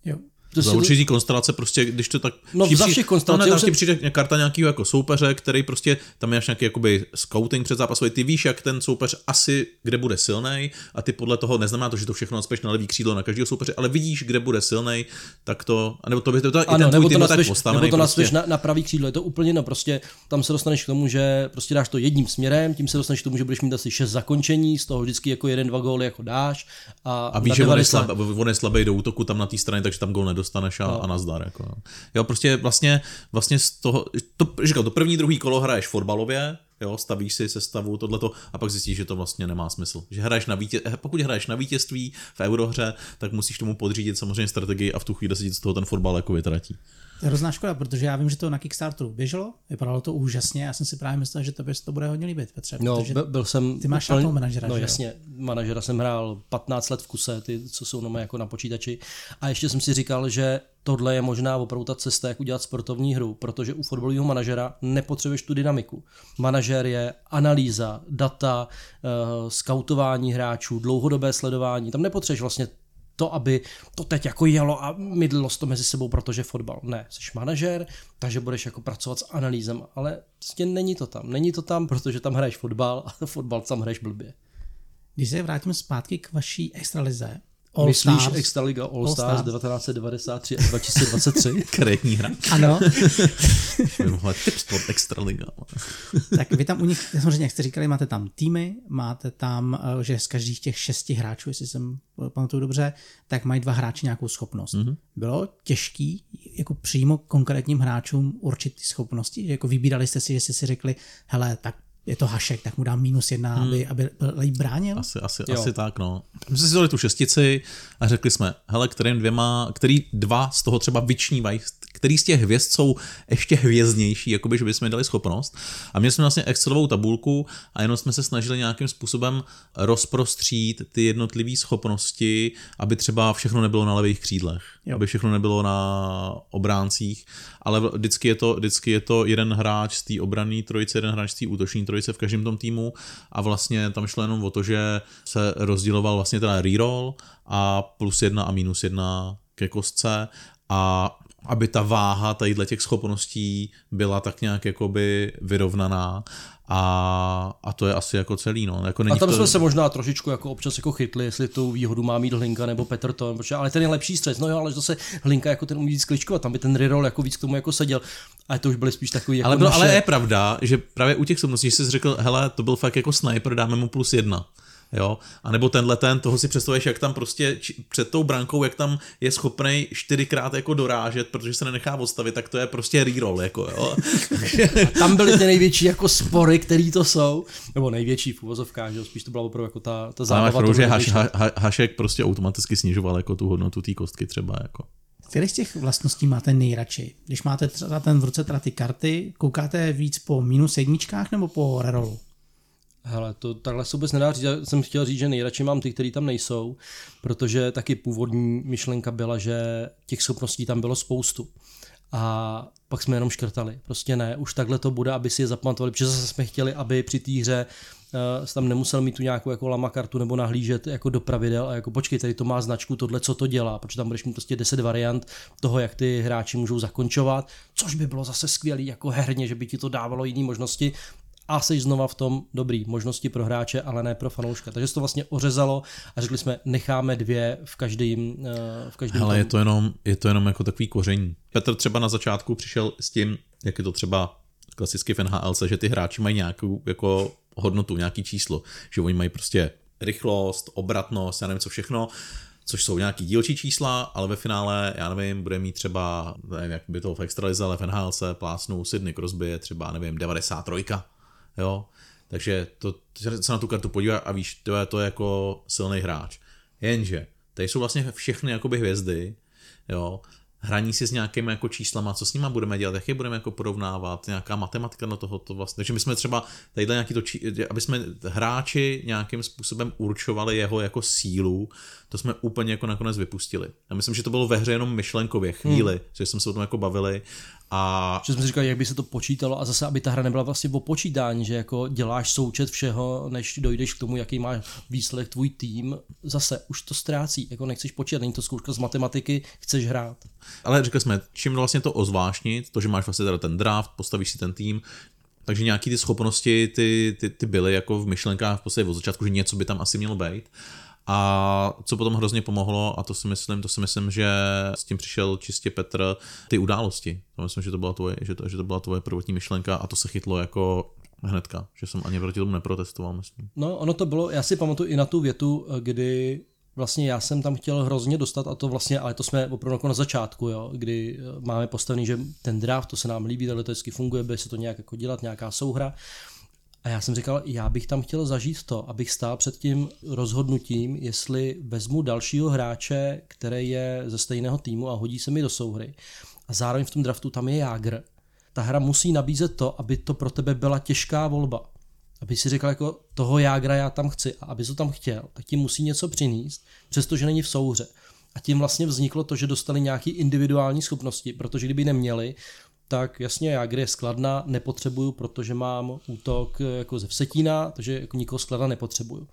Jo. To za určitý to... konstelace, prostě, když to tak... No za všech konstelací... Ne, tam přijde karta nějakého jako soupeře, který prostě, tam máš nějaký jakoby scouting před zápasový, ty víš, jak ten soupeř asi, kde bude silný a ty podle toho, neznamená to, že to všechno naspeš na levý křídlo na každého soupeře, ale vidíš, kde bude silný, tak to, nebo to by to, to ano, i ten nebo to naspeš, postavený, nebo to prostě. na, na, pravý křídlo, je to úplně no, prostě tam se dostaneš k tomu, že prostě dáš to jedním směrem, tím se dostaneš k tomu, že budeš mít asi šest zakončení, z toho vždycky jako jeden, dva góly jako dáš. A, a víš, že on je, slab, on je slabý do útoku tam na té straně, takže tam gól nedostaneš a, no. a nazdar. Jako. Jo, prostě vlastně, vlastně z toho, to, říkal, to první, druhý kolo hraješ fotbalově, jo, stavíš si sestavu, tohleto a pak zjistíš, že to vlastně nemá smysl. Že hraješ na vítě, pokud hraješ na vítězství v eurohře, tak musíš tomu podřídit samozřejmě strategii a v tu chvíli se ti z toho ten fotbal jako vytratí. Hrozná škoda, protože já vím, že to na Kickstarteru běželo, vypadalo to úžasně, já jsem si právě myslel, že to, by, to bude hodně líbit, Petře. No, byl, byl jsem... Ty máš šatnou manažera, No že jo? jasně, manažera jsem hrál 15 let v kuse, ty, co jsou nové jako na počítači. A ještě jsem si říkal, že tohle je možná opravdu ta cesta, jak udělat sportovní hru, protože u fotbalového manažera nepotřebuješ tu dynamiku. Manažer je analýza, data, uh, skautování hráčů, dlouhodobé sledování. Tam nepotřebuješ vlastně to, aby to teď jako jelo a mydlilo to mezi sebou, protože fotbal. Ne, jsi manažer, takže budeš jako pracovat s analýzem, ale prostě není to tam. Není to tam, protože tam hraješ fotbal a fotbal tam hraješ blbě. Když se vrátíme zpátky k vaší extralize, All Myslíš Stars. Extraliga All, All Stars Stars. 1993 až 2023? Karetní hra. Ano, Mimochodem, tip sport extraliga. tak vy tam u nich, samozřejmě, jak jste říkali, máte tam týmy, máte tam, eh, že z každých těch šesti hráčů, jestli jsem eh, pamatuju dobře, tak mají dva hráči nějakou schopnost. Mm-hmm. Bylo těžký jako přímo konkrétním hráčům určit ty schopnosti? Že jako vybírali jste si, že jste si řekli, hele, tak je to Hašek, tak mu dám minus jedna, hmm. aby, aby líp bránil? Asi, asi, Jo. asi tak, no. My jsme si dali tu šestici a řekli jsme, hele, kterým dvěma, který dva z toho třeba vyčnívají, který z těch hvězd jsou ještě hvězdnější, jakoby, že bychom jim dali schopnost. A měli jsme vlastně Excelovou tabulku a jenom jsme se snažili nějakým způsobem rozprostřít ty jednotlivé schopnosti, aby třeba všechno nebylo na levých křídlech, jo. aby všechno nebylo na obráncích, ale vždycky je to, vždycky je to jeden hráč z té obranné trojice, jeden hráč z té útoční trojice v každém tom týmu. A vlastně tam šlo jenom o to, že se rozděloval vlastně ten reroll a plus jedna a minus jedna ke kostce. A aby ta váha tadyhle těch schopností byla tak nějak jakoby vyrovnaná a, a to je asi jako celý, no. Jako A není tam to... jsme se možná trošičku jako občas jako chytli, jestli tu výhodu má mít Hlinka nebo Peterton, protože, ale ten je lepší střed, no jo, ale zase Hlinka jako ten umí víc kličkovat, tam by ten reroll jako víc k tomu jako seděl, ale to už byly spíš takový jako ale, bylo, naše... ale je pravda, že právě u těch schopností jsi řekl, hele, to byl fakt jako sniper, dáme mu plus jedna. Jo, a nebo tenhle ten, toho si představuješ, jak tam prostě či, před tou brankou, jak tam je schopný čtyřikrát jako dorážet, protože se nenechá odstavit, tak to je prostě reroll, jako jo. *laughs* Tam byly ty největší jako spory, který to jsou, nebo největší v uvozovkách, že jo, spíš to byla opravdu jako ta, ta Ale zábava. toho že haš, ha, ha, Hašek prostě automaticky snižoval jako tu hodnotu té kostky třeba, jako. Který z těch vlastností máte nejradši? Když máte třeba ten v ruce teda ty karty, koukáte víc po minus jedničkách nebo po rerollu? Hele, to takhle se vůbec nedá říct. Já jsem chtěl říct, že nejradši mám ty, které tam nejsou, protože taky původní myšlenka byla, že těch schopností tam bylo spoustu. A pak jsme jenom škrtali. Prostě ne, už takhle to bude, aby si je zapamatovali, protože zase jsme chtěli, aby při té hře uh, tam nemusel mít tu nějakou jako lama kartu nebo nahlížet jako do pravidel a jako počkej, tady to má značku, tohle co to dělá, protože tam budeš mít prostě 10 variant toho, jak ty hráči můžou zakončovat, což by bylo zase skvělý jako herně, že by ti to dávalo jiné možnosti a jsi znova v tom dobrý možnosti pro hráče, ale ne pro fanouška. Takže se to vlastně ořezalo a řekli jsme, necháme dvě v každém eh, v každém Ale tom. je to, jenom, je to jenom jako takový koření. Petr třeba na začátku přišel s tím, jak je to třeba klasicky v NHLC, že ty hráči mají nějakou jako hodnotu, nějaký číslo, že oni mají prostě rychlost, obratnost, já nevím co všechno, což jsou nějaký dílčí čísla, ale ve finále, já nevím, bude mít třeba, nevím, jak by to v extralize, ale v NHLC plásnou Sydney Crosby je třeba, nevím, 93, jo, takže to, se na tu kartu podívá a víš, to je, to je jako silný hráč. Jenže, tady jsou vlastně všechny jakoby hvězdy, jo, hraní si s nějakými jako číslama, co s nima budeme dělat, jak je budeme jako porovnávat, nějaká matematika na toho to vlastně. Takže my jsme třeba tadyhle nějaký to, či, aby jsme hráči nějakým způsobem určovali jeho jako sílu, to jsme úplně jako nakonec vypustili. Já myslím, že to bylo ve hře jenom myšlenkově chvíli, hmm. že jsme se o tom jako bavili a Že jsme říkali, jak by se to počítalo a zase, aby ta hra nebyla vlastně o počítání, že jako děláš součet všeho, než dojdeš k tomu, jaký má výsledek tvůj tým, zase už to ztrácí, jako nechceš počítat, není to zkouška z matematiky, chceš hrát. Ale řekli jsme, čím vlastně to ozvláštnit, to, že máš vlastně teda ten draft, postavíš si ten tým, takže nějaký ty schopnosti, ty, ty, ty byly jako v myšlenkách v podstatě od začátku, že něco by tam asi mělo být. A co potom hrozně pomohlo, a to si myslím, to si myslím, že s tím přišel čistě Petr, ty události. To myslím, že to byla tvoje, že to, že to byla tvoje prvotní myšlenka a to se chytlo jako hnedka, že jsem ani proti tomu neprotestoval, myslím. No, ono to bylo, já si pamatuju i na tu větu, kdy vlastně já jsem tam chtěl hrozně dostat a to vlastně, ale to jsme opravdu jako na začátku, jo, kdy eh, máme postavený, že ten draft, to se nám líbí, takhle to vždycky funguje, bude se to nějak jako dělat, nějaká souhra. A já jsem říkal, já bych tam chtěl zažít to, abych stál před tím rozhodnutím, jestli vezmu dalšího hráče, který je ze stejného týmu a hodí se mi do souhry. A zároveň v tom draftu tam je Jágr. Ta hra musí nabízet to, aby to pro tebe byla těžká volba. Aby si řekl, jako toho Jágra já tam chci a aby to tam chtěl, tak ti musí něco přinést, přestože není v souhře. A tím vlastně vzniklo to, že dostali nějaké individuální schopnosti, protože kdyby neměli, tak jasně, já kde je skladna nepotřebuju, protože mám útok jako ze Vsetína, takže jako nikoho skladna nepotřebuju.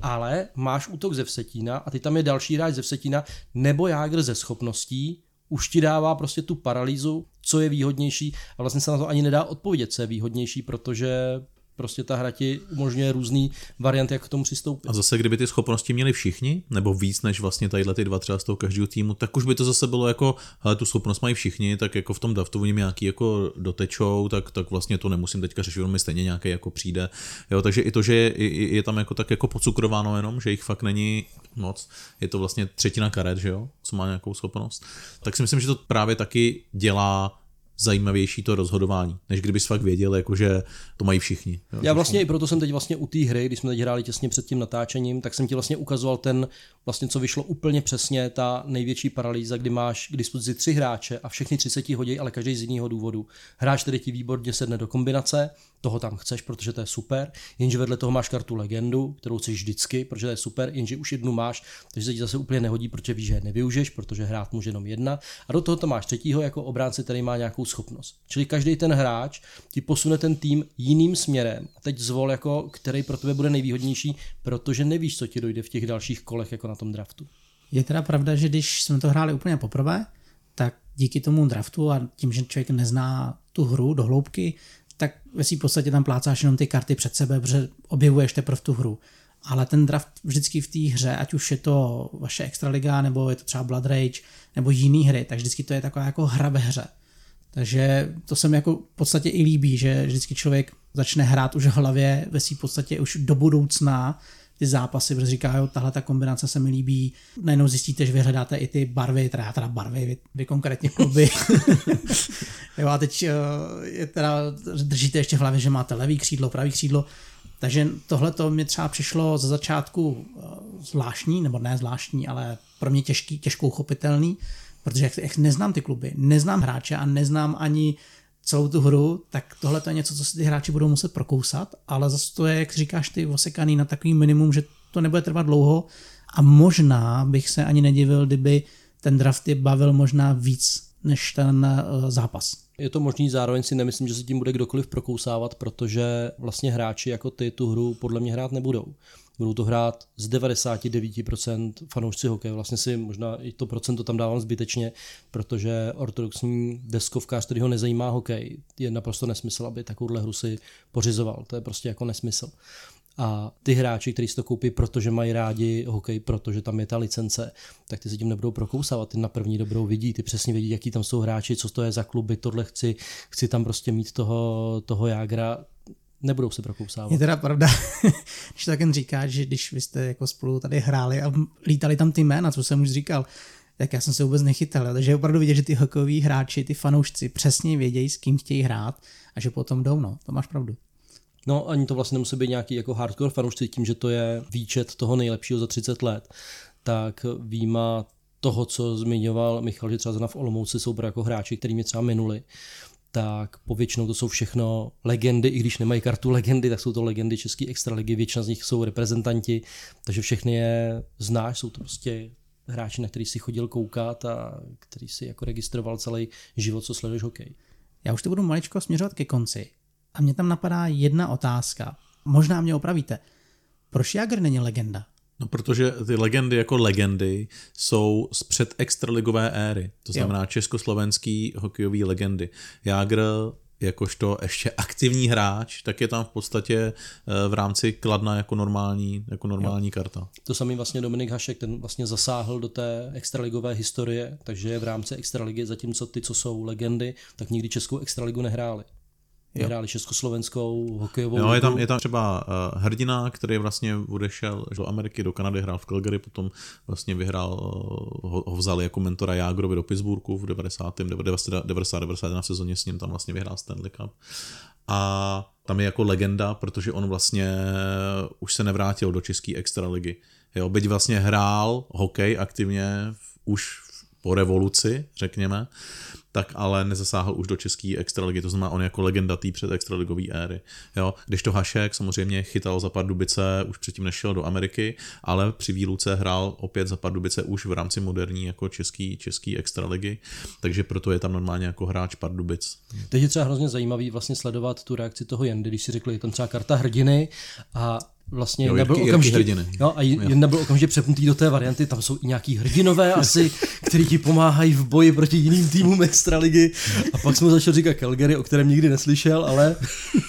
Ale máš útok ze Vsetína a ty tam je další hráč ze Vsetína nebo Jágr ze schopností, už ti dává prostě tu paralýzu, co je výhodnější a vlastně se na to ani nedá odpovědět, co je výhodnější, protože prostě ta hra ti umožňuje různý varianty, jak k tomu přistoupit. A zase, kdyby ty schopnosti měli všichni, nebo víc než vlastně tadyhle ty dva třeba z toho každého týmu, tak už by to zase bylo jako, hele, tu schopnost mají všichni, tak jako v tom daftu oni nějaký jako dotečou, tak, tak vlastně to nemusím teďka řešit, on mi stejně nějaký jako přijde. Jo, takže i to, že je, je, je, tam jako tak jako pocukrováno jenom, že jich fakt není moc, je to vlastně třetina karet, že jo, co má nějakou schopnost, tak si myslím, že to právě taky dělá zajímavější to rozhodování, než kdybys fakt věděl, jako že to mají všichni. Jo, Já vlastně i proto jsem teď vlastně u té hry, když jsme teď hráli těsně před tím natáčením, tak jsem ti vlastně ukazoval ten, vlastně co vyšlo úplně přesně, ta největší paralýza, kdy máš k dispozici tři hráče a všechny 30 hodí, ale každý z jiného důvodu. Hráč, který ti výborně sedne do kombinace, toho tam chceš, protože to je super, jenže vedle toho máš kartu legendu, kterou chceš vždycky, protože to je super, jenže už jednu máš, takže se ti zase úplně nehodí, protože víš, že je nevyužiješ, protože hrát může jenom jedna. A do toho to máš třetího jako obránce, který má nějakou schopnost. Čili každý ten hráč ti posune ten tým jiným směrem. A teď zvol, jako, který pro tebe bude nejvýhodnější, protože nevíš, co ti dojde v těch dalších kolech, jako na tom draftu. Je teda pravda, že když jsme to hráli úplně poprvé, tak díky tomu draftu a tím, že člověk nezná tu hru do hloubky, tak ve v podstatě tam plácáš jenom ty karty před sebe, protože objevuješ teprve tu hru. Ale ten draft vždycky v té hře, ať už je to vaše extraliga, nebo je to třeba Blood Rage, nebo jiný hry, tak vždycky to je taková jako hra ve hře. Takže to se mi jako v podstatě i líbí, že vždycky člověk začne hrát už v hlavě ve v podstatě už do budoucna ty zápasy, protože říká, jo, tahle ta kombinace se mi líbí. Najednou zjistíte, že vyhledáte i ty barvy, teda, teda barvy, vy, vy konkrétně kluby. *laughs* jo, a teď eh, je teda, držíte ještě v hlavě, že máte levý křídlo, pravý křídlo. Takže tohle to mi třeba přišlo za začátku eh, zvláštní, nebo ne zvláštní, ale pro mě těžký, těžko uchopitelný, protože jak, jak neznám ty kluby, neznám hráče a neznám ani celou tu hru, tak tohle to je něco, co si ty hráči budou muset prokousat, ale zase to je, jak říkáš ty, osekaný na takový minimum, že to nebude trvat dlouho a možná bych se ani nedivil, kdyby ten draft je bavil možná víc než ten uh, zápas. Je to možný, zároveň si nemyslím, že se tím bude kdokoliv prokousávat, protože vlastně hráči jako ty tu hru podle mě hrát nebudou. Budou to hrát z 99% fanoušci hokeje. Vlastně si možná i to procento tam dávám zbytečně, protože ortodoxní deskovkář, který ho nezajímá hokej, je naprosto nesmysl, aby takovouhle hru si pořizoval. To je prostě jako nesmysl. A ty hráči, kteří si to koupí, protože mají rádi hokej, protože tam je ta licence, tak ty se tím nebudou prokousávat. Ty na první dobrou vidí, ty přesně vidí, jaký tam jsou hráči, co to je za kluby, tohle chci, chci tam prostě mít toho, toho jágra nebudou se prokousávat. Je teda pravda, *laughs* když tak jen říkáš, že když vy jste jako spolu tady hráli a lítali tam ty jména, co jsem už říkal, tak já jsem se vůbec nechytal. Takže je opravdu vidět, že ty hokejoví hráči, ty fanoušci přesně vědějí, s kým chtějí hrát a že potom jdou, no, to máš pravdu. No, ani to vlastně nemusí být nějaký jako hardcore fanoušci tím, že to je výčet toho nejlepšího za 30 let, tak výjima toho, co zmiňoval Michal, že třeba zrovna v Olomouci jsou jako hráči, kterými třeba minuli, tak povětšinou to jsou všechno legendy, i když nemají kartu legendy, tak jsou to legendy České extraligy, většina z nich jsou reprezentanti, takže všechny je znáš, jsou to prostě hráči, na který si chodil koukat a který si jako registroval celý život, co sleduješ hokej. Já už to budu maličko směřovat ke konci a mě tam napadá jedna otázka. Možná mě opravíte. Proč Jagr není legenda? No, protože ty legendy jako legendy jsou z před extraligové éry, to znamená jo. československý hokejový legendy. Jágr jakožto ještě aktivní hráč, tak je tam v podstatě eh, v rámci Kladna jako normální, jako normální jo. karta. To samý vlastně Dominik Hašek, ten vlastně zasáhl do té extraligové historie, takže je v rámci extraligy, zatímco ty, co jsou legendy, tak nikdy českou extraligu nehráli hráli československou hokejovou jo, je tam, je tam třeba uh, hrdina, který vlastně odešel do Ameriky, do Kanady, hrál v Calgary, potom vlastně vyhrál, uh, ho, ho vzali jako mentora Jágrovi do Pittsburghu v 90. 90, 90 91 sezóně s ním tam vlastně vyhrál Stanley Cup. a tam je jako legenda, protože on vlastně už se nevrátil do české extraligy. Jo, byť vlastně hrál hokej aktivně už po revoluci, řekněme, tak ale nezasáhl už do české extraligy, to znamená on jako legenda té před extraligové éry. Jo? Když to Hašek samozřejmě chytal za Pardubice, už předtím nešel do Ameriky, ale při výluce hrál opět za Pardubice už v rámci moderní jako český, český extraligy, takže proto je tam normálně jako hráč Pardubic. Teď je třeba hrozně zajímavý vlastně sledovat tu reakci toho Jendy, když si řekli, je tam třeba karta hrdiny a vlastně Jo, nebyl Jirky- Jirky okamžitě, hrdiny. jo, a jen nebyl okamžitě přepnutý do té varianty, tam jsou i nějaký hrdinové asi, kteří ti pomáhají v boji proti jiným týmům extraligy a pak jsme začal říkat Calgary, o kterém nikdy neslyšel, ale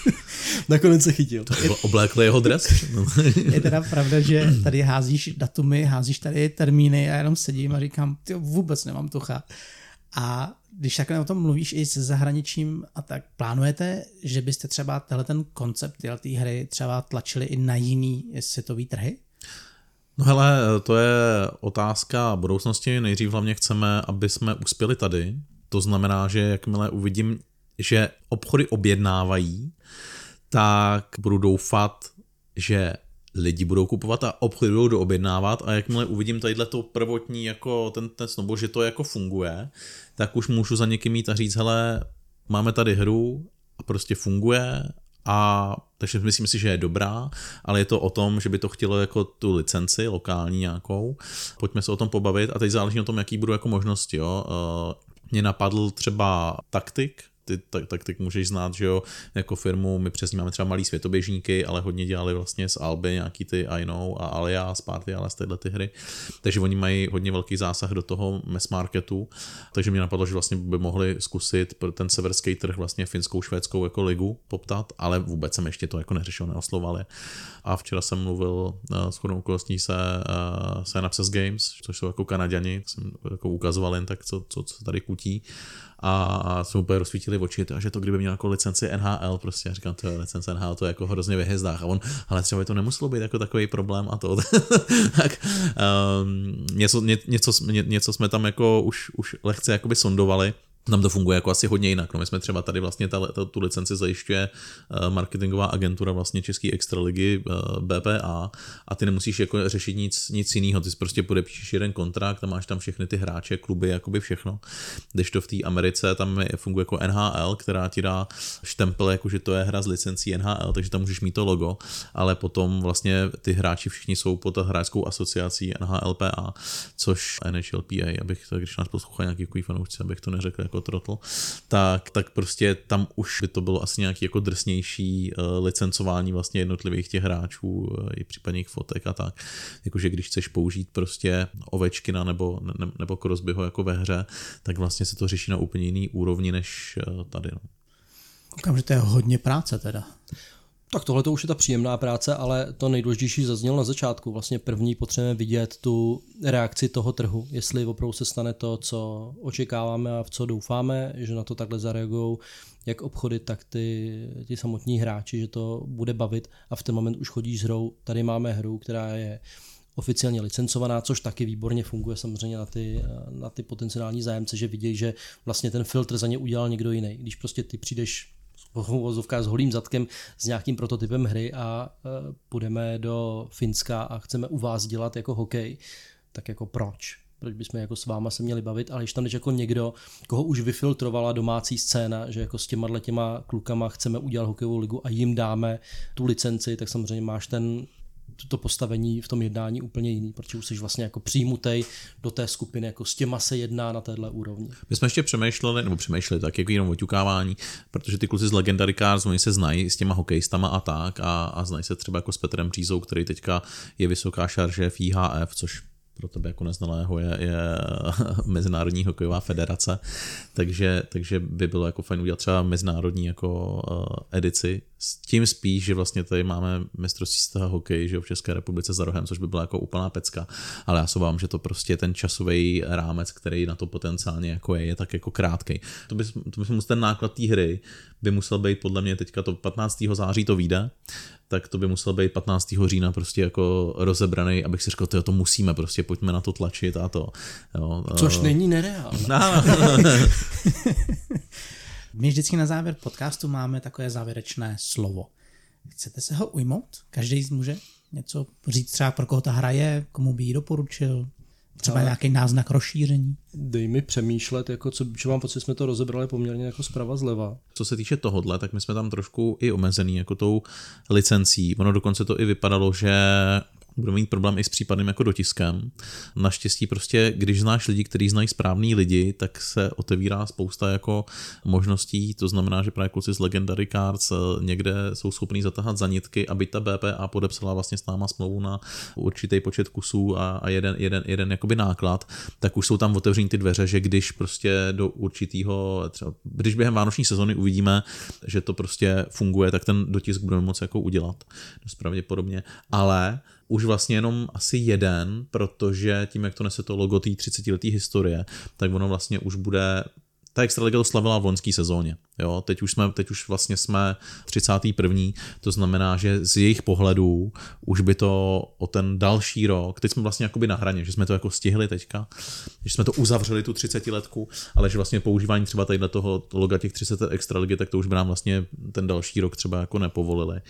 *laughs* nakonec se chytil. Oblékli jeho dres. *laughs* Je teda pravda, že tady házíš datumy, házíš tady termíny a já jenom sedím a říkám, ty vůbec nemám tucha. A když takhle o tom mluvíš i se zahraničím a tak, plánujete, že byste třeba tenhle ten koncept té hry třeba tlačili i na jiný světový trhy? No hele, to je otázka budoucnosti. Nejdřív hlavně chceme, aby jsme uspěli tady. To znamená, že jakmile uvidím, že obchody objednávají, tak budu doufat, že lidi budou kupovat a obchody budou doobjednávat a jakmile uvidím tadyhle to prvotní jako ten, ten snowball, že to jako funguje, tak už můžu za někým jít a říct, hele, máme tady hru a prostě funguje a takže myslím si, že je dobrá, ale je to o tom, že by to chtělo jako tu licenci lokální nějakou. Pojďme se o tom pobavit a teď záleží na tom, jaký budou jako možnosti. Jo. Uh, Mě napadl třeba taktik, ty tak, tak, tak můžeš znát, že jo, jako firmu, my přes ní máme třeba malý světoběžníky, ale hodně dělali vlastně z Alby nějaký ty I know a Alia, Sparty, ale z tyhle ty hry. Takže oni mají hodně velký zásah do toho mass marketu, takže mě napadlo, že vlastně by mohli zkusit pro ten severský trh vlastně finskou, švédskou jako ligu poptat, ale vůbec jsem ještě to jako neřešil, neosloval je. A včera jsem mluvil uh, s chodou okolností se, uh, se Napses Games, což jsou jako Kanaděni, jsem jako ukazoval jen tak, co, co, co tady kutí a, jsme úplně rozsvítili oči, a že to kdyby měl jako licenci NHL, prostě. Já říkám, to je licence NHL, to je jako hrozně ve hvězdách. A on, ale třeba by to nemuselo být jako takový problém a to. *laughs* tak um, něco, ně, něco, ně, něco, jsme tam jako už, už lehce jakoby sondovali, tam to funguje jako asi hodně jinak. No my jsme třeba tady vlastně ta, ta, tu licenci zajišťuje uh, marketingová agentura vlastně České extraligy uh, BPA a ty nemusíš jako řešit nic, nic jiného. Ty prostě podepíšeš jeden kontrakt a máš tam všechny ty hráče, kluby, jakoby všechno. Když to v té Americe tam je, funguje jako NHL, která ti dá štempel, jako že to je hra s licencí NHL, takže tam můžeš mít to logo, ale potom vlastně ty hráči všichni jsou pod hráčskou asociací NHLPA, což NHLPA, abych, když nás poslouchá nějaký fanoušci, abych to neřekl jako trotl, tak, tak prostě tam už by to bylo asi nějaký jako drsnější uh, licencování vlastně jednotlivých těch hráčů uh, i případně jejich fotek a tak. Jakože když chceš použít prostě Ovečkina nebo, ne, nebo Crosbyho jako ve hře, tak vlastně se to řeší na úplně jiný úrovni než uh, tady. No. Koukám, že to je hodně práce teda. Tak tohle to už je ta příjemná práce, ale to nejdůležitější zaznělo na začátku. Vlastně první potřebujeme vidět tu reakci toho trhu, jestli opravdu se stane to, co očekáváme a v co doufáme, že na to takhle zareagují jak obchody, tak ty, ty samotní hráči, že to bude bavit a v ten moment už chodíš s hrou. Tady máme hru, která je oficiálně licencovaná, což taky výborně funguje samozřejmě na ty, na ty potenciální zájemce, že vidějí, že vlastně ten filtr za ně udělal někdo jiný. Když prostě ty přijdeš uvozovkách s holým zadkem s nějakým prototypem hry a uh, půjdeme do Finska a chceme u vás dělat jako hokej, tak jako proč? Proč bychom jako s váma se měli bavit, ale když tam jdeš jako někdo, koho už vyfiltrovala domácí scéna, že jako s těma těma klukama chceme udělat hokejovou ligu a jim dáme tu licenci, tak samozřejmě máš ten to postavení v tom jednání úplně jiný, protože už jsi vlastně jako přijmutej do té skupiny, jako s těma se jedná na téhle úrovni. My jsme ještě přemýšleli, nebo přemýšleli tak jako jenom oťukávání, protože ty kluci z Legendary Cars, oni se znají s těma hokejistama a tak a, a znají se třeba jako s Petrem Přízou, který teďka je vysoká šarže v IHF, což pro tebe jako neznalého je, je *laughs* Mezinárodní hokejová federace, takže, takže by bylo jako fajn udělat třeba mezinárodní jako uh, edici, s tím spíš, že vlastně tady máme mistrovství z toho hokej, že v České republice za rohem, což by byla jako úplná pecka, ale já se vám, že to prostě ten časový rámec, který na to potenciálně jako je, je tak jako krátký. To by, to by musel ten náklad té hry by musel být podle mě teďka to 15. září to vyjde, tak to by musel být 15. října prostě jako rozebraný, abych si řekl, to musíme, prostě pojďme na to tlačit a to. Jo. Což není nereálné. No, *laughs* *laughs* My vždycky na závěr podcastu máme takové závěrečné slovo. Chcete se ho ujmout? Každý může něco říct třeba pro koho ta hra je, komu by ji doporučil, třeba nějaký náznak rozšíření. Dej mi přemýšlet, jako co, že mám pocit, jsme to rozebrali poměrně jako zprava zleva. Co se týče tohohle, tak my jsme tam trošku i omezený jako tou licencí. Ono dokonce to i vypadalo, že budeme mít problém i s případným jako dotiskem. Naštěstí prostě, když znáš lidi, kteří znají správný lidi, tak se otevírá spousta jako možností, to znamená, že právě kluci z Legendary Cards eh, někde jsou schopní zatahat zanitky, aby ta BPA podepsala vlastně s náma smlouvu na určitý počet kusů a, a jeden, jeden, jeden jakoby náklad, tak už jsou tam otevřený ty dveře, že když prostě do určitého, třeba, když během vánoční sezony uvidíme, že to prostě funguje, tak ten dotisk budeme moci jako udělat. Dost pravděpodobně. Ale už vlastně jenom asi jeden, protože tím, jak to nese to logo té 30 letý historie, tak ono vlastně už bude ta Extraliga to slavila v loňské sezóně. Jo, teď už jsme, teď už vlastně jsme 31. To znamená, že z jejich pohledů už by to o ten další rok, teď jsme vlastně jakoby na hraně, že jsme to jako stihli teďka, že jsme to uzavřeli tu 30 letku, ale že vlastně používání třeba tady toho loga těch 30 extraligy, tak to už by nám vlastně ten další rok třeba jako nepovolili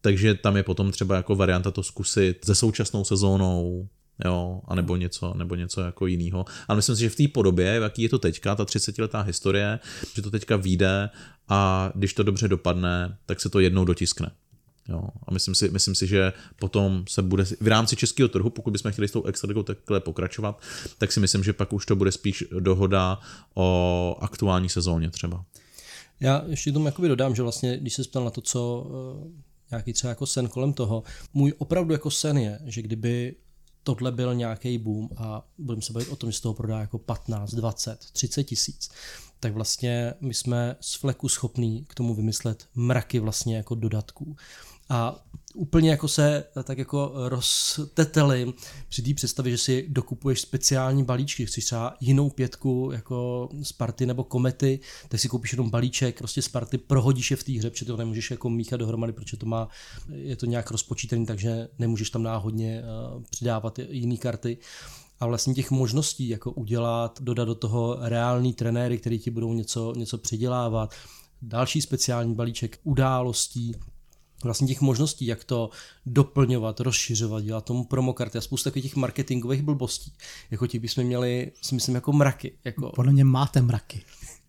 takže tam je potom třeba jako varianta to zkusit se současnou sezónou, jo, anebo něco, nebo něco jako jiného. Ale myslím si, že v té podobě, jaký je to teďka, ta 30-letá historie, že to teďka vyjde a když to dobře dopadne, tak se to jednou dotiskne. Jo, a myslím si, myslím si, že potom se bude v rámci českého trhu, pokud bychom chtěli s tou extraligou takhle pokračovat, tak si myslím, že pak už to bude spíš dohoda o aktuální sezóně třeba. Já ještě tomu jakoby dodám, že vlastně, když se ptal na to, co nějaký třeba jako sen kolem toho. Můj opravdu jako sen je, že kdyby tohle byl nějaký boom a budeme se bavit o tom, že z toho prodá jako 15, 20, 30 tisíc, tak vlastně my jsme z fleku schopní k tomu vymyslet mraky vlastně jako dodatků. A úplně jako se tak jako rozteteli při té představě, že si dokupuješ speciální balíčky, chceš třeba jinou pětku jako Sparty nebo Komety, tak si koupíš jenom balíček prostě Sparty, prohodíš je v té hře, protože to nemůžeš jako míchat dohromady, protože to má, je to nějak rozpočítaný, takže nemůžeš tam náhodně uh, přidávat jiné karty. A vlastně těch možností, jako udělat, dodat do toho reální trenéry, který ti budou něco, něco přidělávat, další speciální balíček událostí, vlastně těch možností, jak to doplňovat, rozšiřovat, dělat tomu promokarty a spousta takových těch marketingových blbostí. Jako těch bychom měli, si myslím, jako mraky. Jako... Podle mě máte mraky.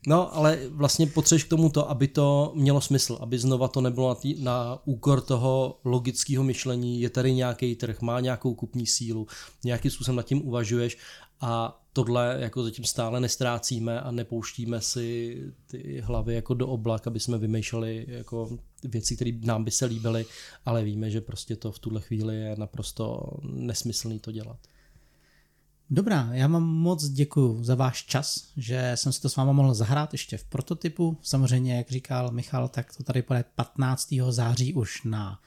No, ale vlastně potřebuješ k tomu to, aby to mělo smysl, aby znova to nebylo na, tý, na úkor toho logického myšlení, je tady nějaký trh, má nějakou kupní sílu, nějakým způsobem nad tím uvažuješ a tohle jako zatím stále nestrácíme a nepouštíme si ty hlavy jako do oblak, aby jsme vymýšleli jako věci, které nám by se líbily, ale víme, že prostě to v tuhle chvíli je naprosto nesmyslný to dělat. Dobrá, já vám moc děkuji za váš čas, že jsem si to s váma mohl zahrát ještě v prototypu. Samozřejmě, jak říkal Michal, tak to tady bude 15. září už na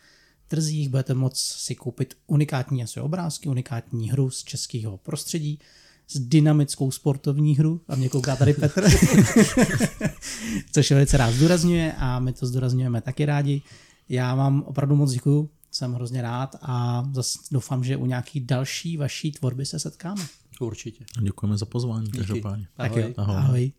trzích. Budete moct si koupit unikátní asi obrázky, unikátní hru z českého prostředí s dynamickou sportovní hru a mě kouká tady Petr, *laughs* což velice rád zdůrazňuje a my to zdůrazňujeme taky rádi. Já vám opravdu moc děkuju, jsem hrozně rád a zase doufám, že u nějaký další vaší tvorby se setkáme. Určitě. Děkujeme za pozvání. Díky. Ahoj. Ahoj. ahoj.